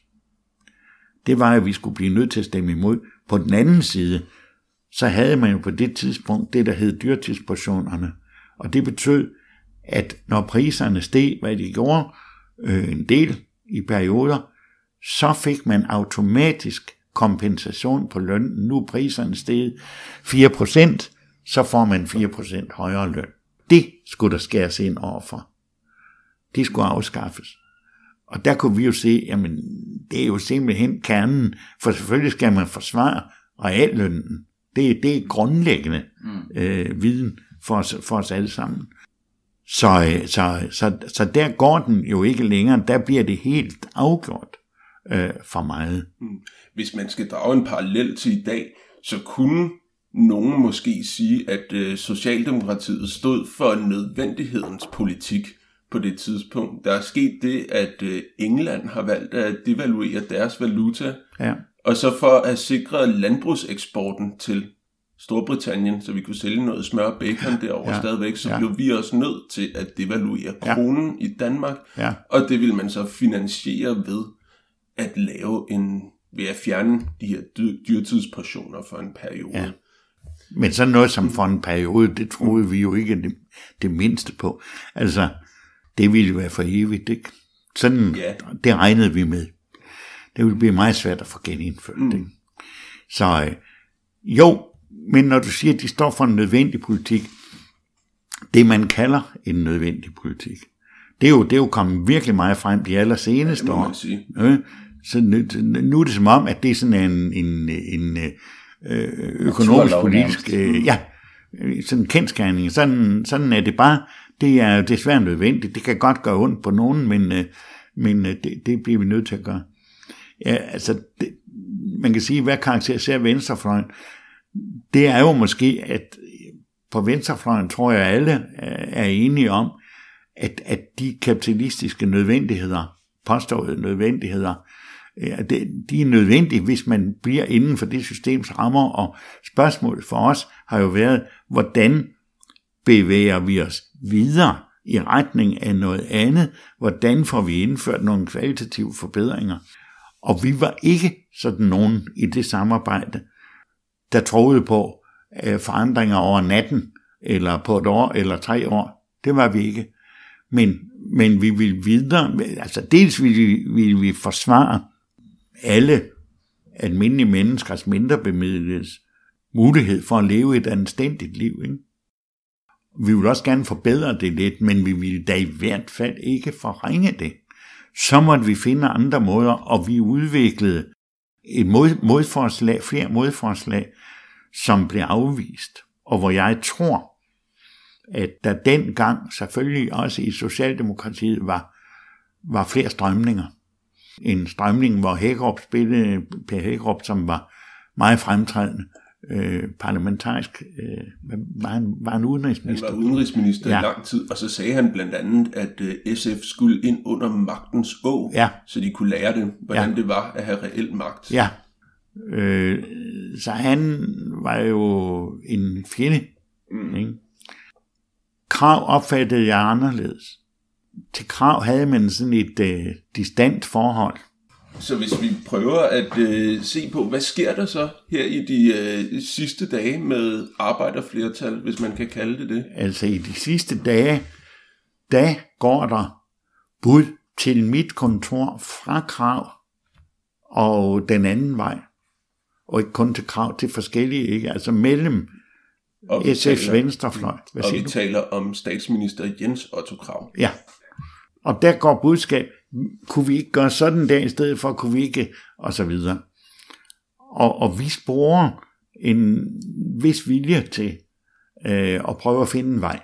Det var, at vi skulle blive nødt til at stemme imod. På den anden side, så havde man jo på det tidspunkt det, der hed dyrtidsportionerne. Og det betød, at når priserne steg, hvad de gjorde, øh, en del i perioder, så fik man automatisk kompensation på lønnen. Nu er priserne steget 4%, så får man 4% højere løn. Det skulle der skæres ind overfor. Det skulle afskaffes. Og der kunne vi jo se, jamen det er jo simpelthen kernen, for selvfølgelig skal man forsvare reallønnen. Det, det er grundlæggende mm. øh, viden for os, for os alle sammen. Så, øh, så, så, så der går den jo ikke længere, der bliver det helt afgjort øh, for meget. Mm. Hvis man skal drage en parallel til i dag, så kunne nogen måske sige, at øh, Socialdemokratiet stod for nødvendighedens politik på det tidspunkt. Der er sket det, at øh, England har valgt at devaluere deres valuta, ja. Og så for at sikre landbrugseksporten til Storbritannien, så vi kunne sælge noget smør og bacon derovre ja. stadigvæk, så ja. blev vi også nødt til at devaluere kronen ja. i Danmark, ja. og det vil man så finansiere ved at lave en, ved at fjerne de her dyrtidsportioner for en periode. Ja. Men sådan noget som for en periode, det troede vi jo ikke det, det mindste på. Altså, det ville være for evigt, ikke? Sådan, ja. det regnede vi med. Det ville blive meget svært at få genindført, mm. ikke? Så øh, jo, men når du siger, at de står for en nødvendig politik, det man kalder en nødvendig politik, det er jo, det er jo kommet virkelig meget frem de allerseneste år. Ja, så nu, nu er det som om, at det er sådan en, en, en øh, økonomisk politisk, øh, ja, sådan en kendskærning. Sådan, sådan er det bare. Det er desværre nødvendigt. Det kan godt gøre ondt på nogen, men, øh, men øh, det, det bliver vi nødt til at gøre. Ja, altså, det, man kan sige, hvad karakteriserer venstrefløjen? Det er jo måske, at på venstrefløjen tror jeg alle øh, er enige om, at, at de kapitalistiske nødvendigheder, påståede nødvendigheder, øh, de er nødvendige, hvis man bliver inden for det systems rammer, og spørgsmålet for os har jo været, hvordan bevæger vi os videre i retning af noget andet, hvordan får vi indført nogle kvalitative forbedringer. Og vi var ikke sådan nogen i det samarbejde, der troede på øh, forandringer over natten, eller på et år, eller tre år. Det var vi ikke. Men, men vi ville videre, altså dels ville vi, ville vi forsvare alle almindelige menneskers mindre bemidledes mulighed for at leve et anstændigt liv. Ikke? Vi vil også gerne forbedre det lidt, men vi vil da i hvert fald ikke forringe det. Så måtte vi finde andre måder, og vi udviklede et mod, modforslag, flere modforslag, som blev afvist, og hvor jeg tror, at der dengang selvfølgelig også i Socialdemokratiet var, var flere strømninger. En strømning, hvor Hækkerup spillede, Per Hækkerup, som var meget fremtrædende, øh, parlamentarisk, øh, var, han, var han udenrigsminister? Han var udenrigsminister ja. i lang tid, og så sagde han blandt andet, at øh, SF skulle ind under magtens å, ja. så de kunne lære det, hvordan ja. det var at have reel magt. Ja, øh, så han var jo en fjende. Mm. Ikke? Krav opfattede jeg anderledes. Til krav havde man sådan et øh, distant forhold. Så hvis vi prøver at øh, se på, hvad sker der så her i de øh, sidste dage med arbejderflertal, hvis man kan kalde det det? Altså i de sidste dage, da går der bud til mit kontor fra krav og den anden vej. Og ikke kun til krav, til forskellige, ikke? Altså mellem SF's venstrefløj. Hvad og vi du? taler om statsminister Jens Otto Krav. Ja. Og der går budskab, kunne vi ikke gøre sådan der i stedet for, kunne vi ikke, og så videre. Og, og vi sporer en vis vilje til øh, at prøve at finde en vej,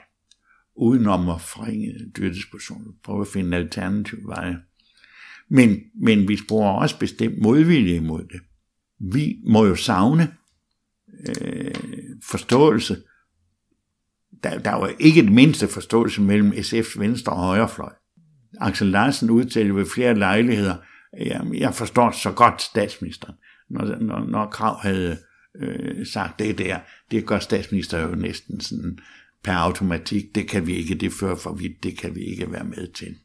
udenom at forringe dyrdispositionen, prøve at finde en alternativ vej. Men, men vi sporer også bestemt modvilje imod det. Vi må jo savne øh, forståelse. Der, der var ikke det mindste forståelse mellem SF's venstre og højrefløj. Axel Larsen udtalte ved flere lejligheder, jamen, jeg forstår så godt statsministeren, når, når, når Krav havde øh, sagt det der, det gør statsminister jo næsten sådan per automatik, det kan vi ikke, det fører for vidt, det kan vi ikke være med til.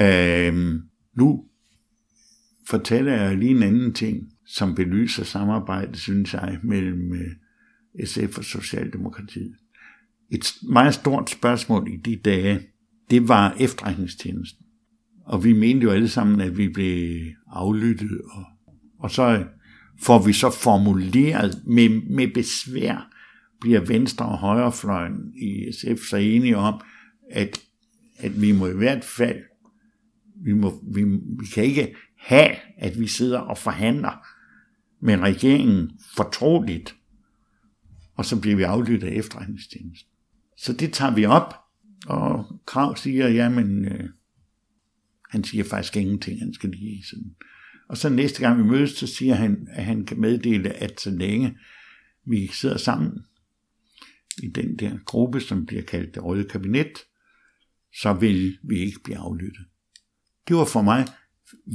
Øh, nu fortæller jeg lige en anden ting, som belyser samarbejdet, synes jeg, mellem øh, SF og Socialdemokratiet. Et meget stort spørgsmål i de dage, det var efterretningstjenesten. Og vi mente jo alle sammen, at vi blev aflyttet. Og, og så får vi så formuleret med, med besvær, bliver venstre og højrefløjen i SF så enige om, at, at vi må i hvert fald, vi, må, vi, vi kan ikke have, at vi sidder og forhandler med regeringen fortroligt, og så bliver vi aflyttet af efterretningstjenesten. Så det tager vi op, og Krav siger, jamen, øh, han siger faktisk ingenting, han skal lige sådan. Og så næste gang vi mødes, så siger han, at han kan meddele, at så længe vi sidder sammen i den der gruppe, som bliver kaldt det røde kabinet, så vil vi ikke blive aflyttet. Det var for mig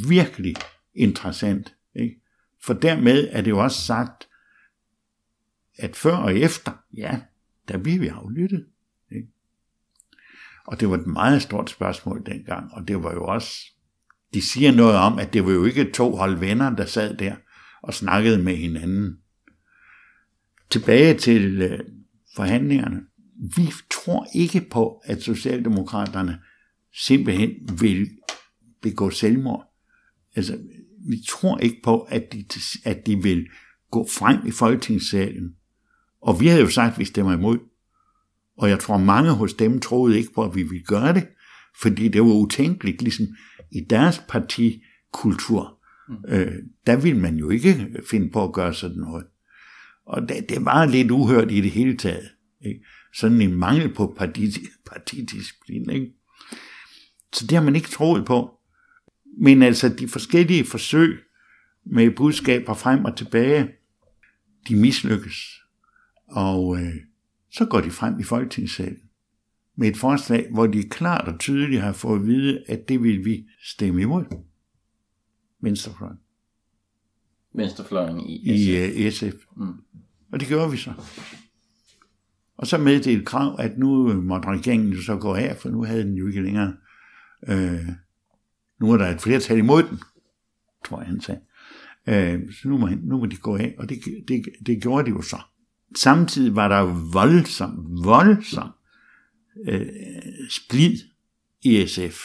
virkelig interessant. Ikke? For dermed er det jo også sagt, at før og efter, ja, der bliver vi aflyttet. Og det var et meget stort spørgsmål dengang, og det var jo også, de siger noget om, at det var jo ikke to hold venner, der sad der og snakkede med hinanden. Tilbage til øh, forhandlingerne. Vi tror ikke på, at Socialdemokraterne simpelthen vil begå selvmord. Altså, vi tror ikke på, at de, at de vil gå frem i folketingssalen. Og vi havde jo sagt, at vi stemmer imod. Og jeg tror, mange hos dem troede ikke på, at vi ville gøre det, fordi det var utænkeligt, ligesom i deres partikultur. Mm. Øh, der ville man jo ikke finde på at gøre sådan noget. Og det, det var lidt uhørt i det hele taget. Ikke? Sådan en mangel på parti, partidisciplin. Ikke? Så det har man ikke troet på. Men altså de forskellige forsøg med budskaber frem og tilbage, de mislykkes. Og øh, så går de frem i folketingssalen med et forslag, hvor de klart og tydeligt har fået at vide, at det vil vi stemme imod. Venstrefløjen. Venstrefløjen i SF. I uh, SF. Mm. Og det gjorde vi så. Og så meddelte krav, at nu måtte regeringen jo så gå af, for nu havde den jo ikke længere øh, nu er der et flertal imod den, tror jeg, han sagde. Øh, så nu må, nu må de gå af, og det, det, det gjorde de jo så. Samtidig var der voldsom, voldsom øh, splid i SF.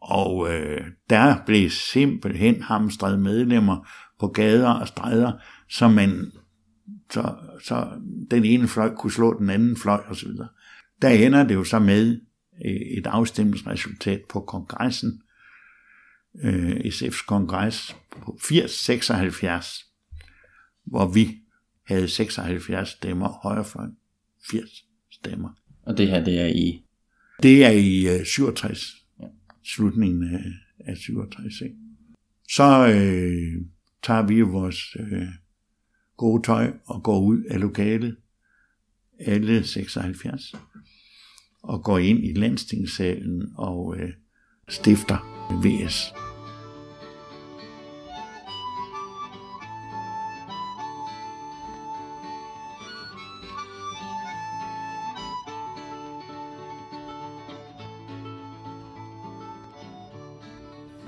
Og øh, der blev simpelthen hamstret medlemmer på gader og stræder, så man så, så den ene fløj kunne slå den anden fløj osv. Der ender det jo så med, øh, et afstemningsresultat på kongressen, øh, SF's kongres på 80-76, hvor vi havde 76 stemmer, højrefløjen 80 stemmer. Og det her, det er i? Det er i uh, 67, ja. slutningen af, af 67. Ikke? Så øh, tager vi vores øh, gode tøj og går ud af lokalet, alle 76 og går ind i landstingssalen og øh, stifter VS.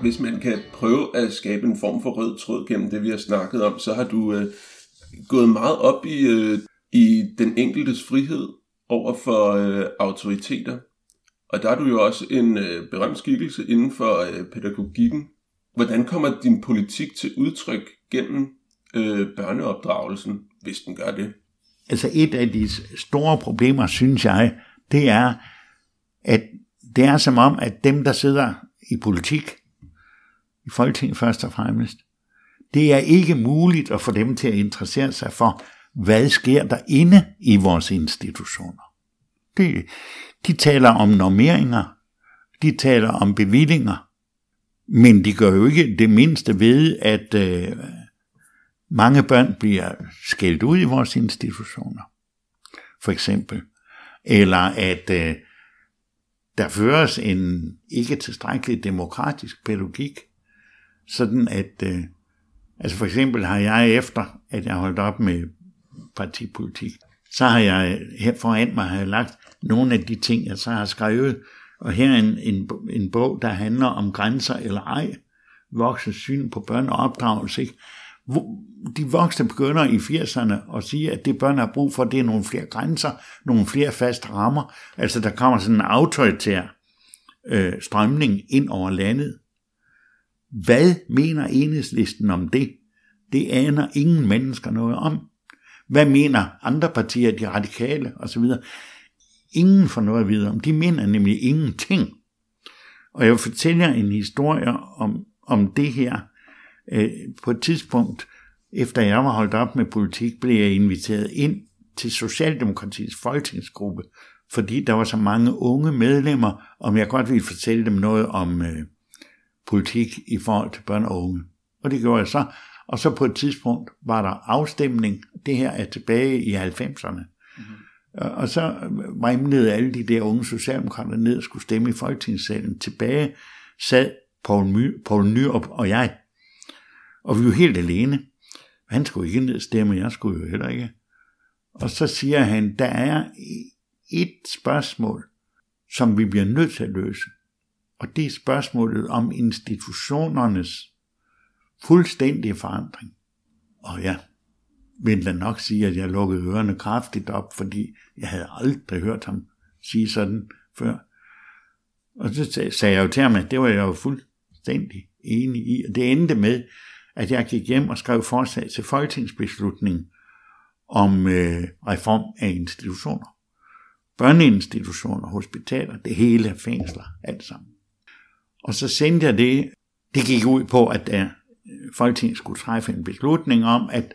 Hvis man kan prøve at skabe en form for rød tråd gennem det, vi har snakket om, så har du øh, gået meget op i, øh, i den enkeltes frihed over for øh, autoriteter. Og der er du jo også en øh, berømt skikkelse inden for øh, pædagogikken. Hvordan kommer din politik til udtryk gennem øh, børneopdragelsen, hvis den gør det? Altså et af de store problemer, synes jeg, det er, at det er som om, at dem, der sidder i politik, i Folketinget først og fremmest, det er ikke muligt at få dem til at interessere sig for, hvad sker der inde i vores institutioner. Det, de taler om normeringer, de taler om bevillinger, men de gør jo ikke det mindste ved, at øh, mange børn bliver skældt ud i vores institutioner, for eksempel. Eller at øh, der føres en ikke tilstrækkelig demokratisk pædagogik, sådan at, øh, altså for eksempel har jeg efter, at jeg holdt op med partipolitik, så har jeg her foran mig har jeg lagt nogle af de ting, jeg så har skrevet, og her er en, en, en bog, der handler om grænser eller ej, voksne syn på børn og opdragelse. Ikke? De voksne begynder i 80'erne at sige, at det børn har brug for, det er nogle flere grænser, nogle flere faste rammer. Altså der kommer sådan en autoritær øh, strømning ind over landet. Hvad mener enhedslisten om det? Det aner ingen mennesker noget om. Hvad mener andre partier, de radikale osv.? Ingen får noget at vide om. De mener nemlig ingenting. Og jeg fortæller en historie om, om det her. Øh, på et tidspunkt, efter jeg var holdt op med politik, blev jeg inviteret ind til Socialdemokratiets folketingsgruppe, fordi der var så mange unge medlemmer, om jeg godt ville fortælle dem noget om øh, politik i forhold til børn og unge. Og det gjorde jeg så. Og så på et tidspunkt var der afstemning. Det her er tilbage i 90'erne. Mm-hmm. Og så vrimlede alle de der unge socialdemokrater ned og skulle stemme i folketingssalen. Tilbage sad Poul, My, Poul Nyrup og jeg. Og vi var helt alene. Han skulle ikke ned og stemme, jeg skulle jo heller ikke. Og så siger han, der er et spørgsmål, som vi bliver nødt til at løse. Og det er spørgsmålet om institutionernes fuldstændige forandring. Og ja, vil da nok sige, at jeg lukkede ørerne kraftigt op, fordi jeg havde aldrig hørt ham sige sådan før. Og så sagde jeg jo til ham, at det var jeg jo fuldstændig enig i. Og det endte med, at jeg gik hjem og skrev forslag til folketingsbeslutning om øh, reform af institutioner. Børneinstitutioner, hospitaler, det hele fængsler, alt sammen. Og så sendte jeg det, det gik ud på, at der, øh, Folketinget skulle træffe en beslutning om, at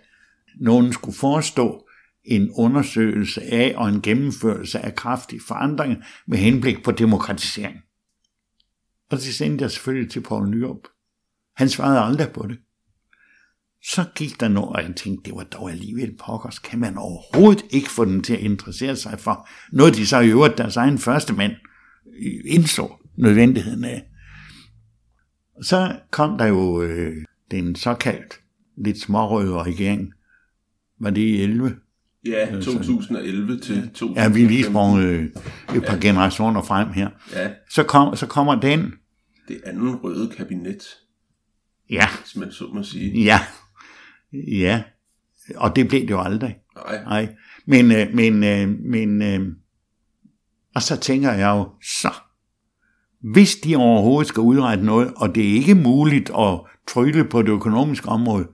nogen skulle forestå en undersøgelse af og en gennemførelse af kraftige forandringer med henblik på demokratisering. Og det sendte jeg selvfølgelig til Poul Nyrup. Han svarede aldrig på det. Så gik der noget, og jeg tænkte, det var dog alligevel pokkers. Kan man overhovedet ikke få den til at interessere sig for noget, de så i øvrigt deres egen første mand øh, indså nødvendigheden af. Så kom der jo øh, den såkaldt lidt smårøde regering. Var det i 11? Ja, 2011 til 2015. Ja, vi er lige sprunget øh, et par ja. generationer frem her. Ja. Så, kom, så kommer den. Det anden røde kabinet. Ja. Hvis man så må sige. Ja. Ja. Og det blev det jo aldrig. Nej. Nej. Men, øh, men, øh, men øh, og så tænker jeg jo, så, hvis de overhovedet skal udrette noget, og det er ikke muligt at trylle på det økonomiske område,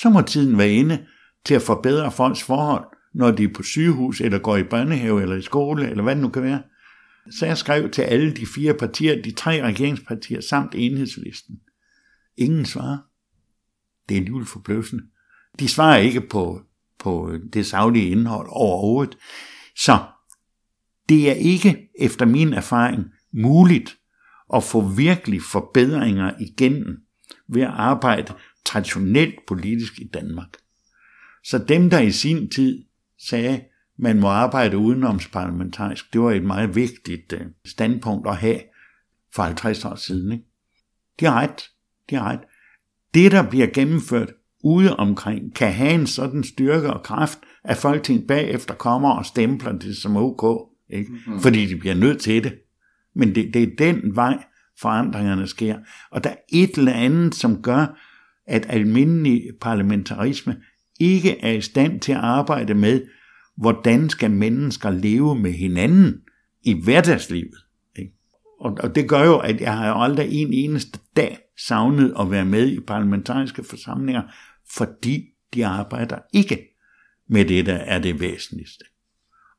så må tiden være inde til at forbedre folks forhold, når de er på sygehus, eller går i børnehave, eller i skole, eller hvad det nu kan være. Så jeg skrev til alle de fire partier, de tre regeringspartier, samt enhedslisten. Ingen svarer. Det er alligevel forbløffende. De svarer ikke på, på det savlige indhold overhovedet. Så det er ikke, efter min erfaring, muligt at få virkelig forbedringer igennem ved at arbejde traditionelt politisk i Danmark. Så dem, der i sin tid sagde, man må arbejde udenomsparlamentarisk, det var et meget vigtigt øh, standpunkt at have for 50 år siden. Ikke? De har ret. De har ret. Det, der bliver gennemført ude omkring, kan have en sådan styrke og kraft, at Folketinget bagefter kommer og stempler det som ok, ikke? Mm. fordi de bliver nødt til det. Men det, det er den vej, forandringerne sker. Og der er et eller andet, som gør, at almindelig parlamentarisme ikke er i stand til at arbejde med, hvordan skal mennesker leve med hinanden i hverdagslivet. Ikke? Og, og det gør jo, at jeg har jo aldrig en eneste dag savnet at være med i parlamentariske forsamlinger, fordi de arbejder ikke med det, der er det væsentligste.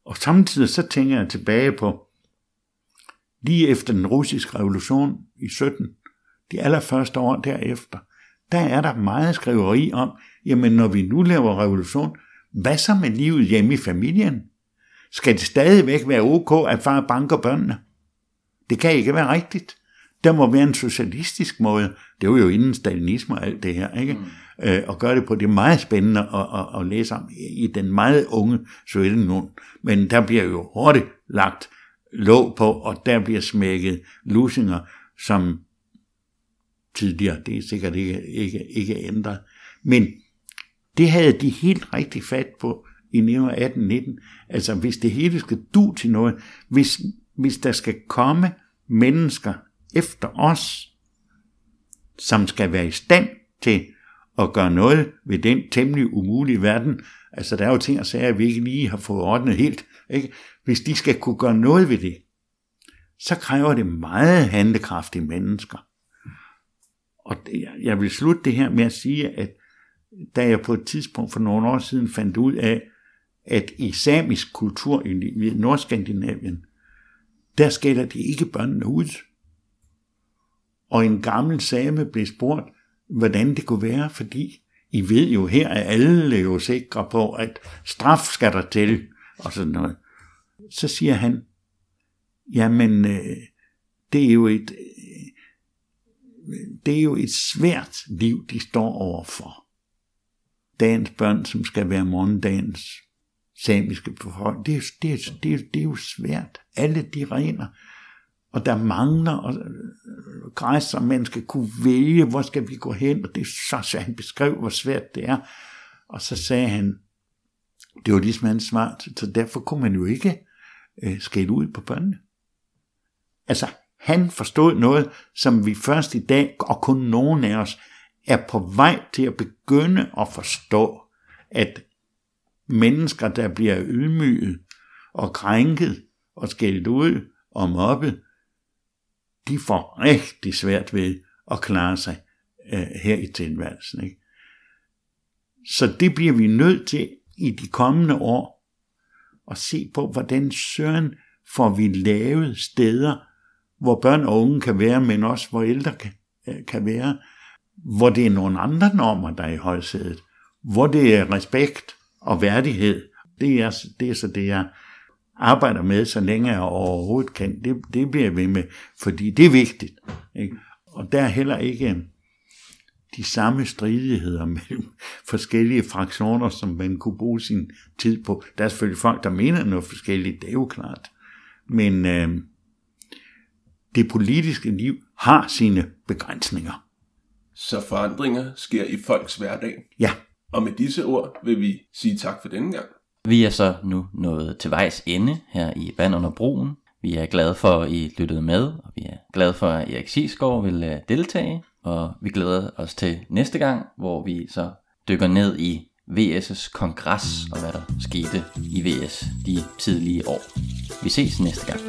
Og samtidig så tænker jeg tilbage på, lige efter den russiske revolution i 17, de allerførste år derefter, der er der meget skriveri om, jamen når vi nu laver revolution, hvad så med livet hjemme i familien? Skal det stadigvæk være ok, at far banker børnene? Det kan ikke være rigtigt. Der må være en socialistisk måde. Det var jo inden stalinisme og alt det her, ikke? Mm. Øh, og gøre det på det meget spændende at, at, at læse om i den meget unge Sovjetunionen. Men der bliver jo hurtigt lagt låg på, og der bliver smækket lusinger, som tidligere, det er sikkert ikke, ikke, ikke ændret. Men det havde de helt rigtig fat på i 1918-19. Altså hvis det hele skal du til noget, hvis, hvis der skal komme mennesker efter os, som skal være i stand til at gøre noget ved den temmelig umulige verden. Altså der er jo ting og sager, vi ikke lige har fået ordnet helt. Ikke? Hvis de skal kunne gøre noget ved det, så kræver det meget handekraftige mennesker. Og jeg vil slutte det her med at sige, at da jeg på et tidspunkt for nogle år siden fandt ud af, at i samisk kultur i Nordskandinavien, der skælder de ikke børnene ud. Og en gammel same blev spurgt, hvordan det kunne være, fordi I ved jo, her er alle jo sikre på, at straf skal der til, og sådan noget. Så siger han, jamen, øh, det er jo et, øh, det er jo et svært liv, de står overfor. Dagens børn, som skal være morgendagens samiske befolkning, det er, det, er, det, er, det er jo svært. Alle de regler, og der mangler øh, og græsser, man skal kunne vælge, hvor skal vi gå hen, og det er så, så han beskrev, hvor svært det er. Og så sagde han, det var ligesom hans svar, så derfor kunne man jo ikke øh, skælde ud på børnene. Altså, han forstod noget, som vi først i dag, og kun nogen af os, er på vej til at begynde at forstå, at mennesker, der bliver ydmyget og krænket og skældt ud og mobbet, de får rigtig svært ved at klare sig øh, her i tilværelsen. Ikke? Så det bliver vi nødt til i de kommende år at se på, hvordan søren får vi lavet steder, hvor børn og unge kan være, men også hvor ældre kan, øh, kan være, hvor det er nogle andre normer, der er i højsædet, hvor det er respekt og værdighed. Det er, det er så det, jeg arbejder med, så længe jeg overhovedet kan. Det, det bliver ved med, fordi det er vigtigt. Ikke? Og der er heller ikke de samme stridigheder mellem forskellige fraktioner, som man kunne bruge sin tid på. Der er selvfølgelig folk, der mener noget forskelligt, det er jo klart. Men øh, det politiske liv har sine begrænsninger. Så forandringer sker i folks hverdag. Ja. Og med disse ord vil vi sige tak for denne gang. Vi er så nu nået til vejs ende her i Vand under broen. Vi er glade for, at I lyttede med, og vi er glade for, at Erik Sisgaard vil øh, deltage. Og vi glæder os til næste gang, hvor vi så dykker ned i VS' kongres og hvad der skete i VS de tidlige år. Vi ses næste gang.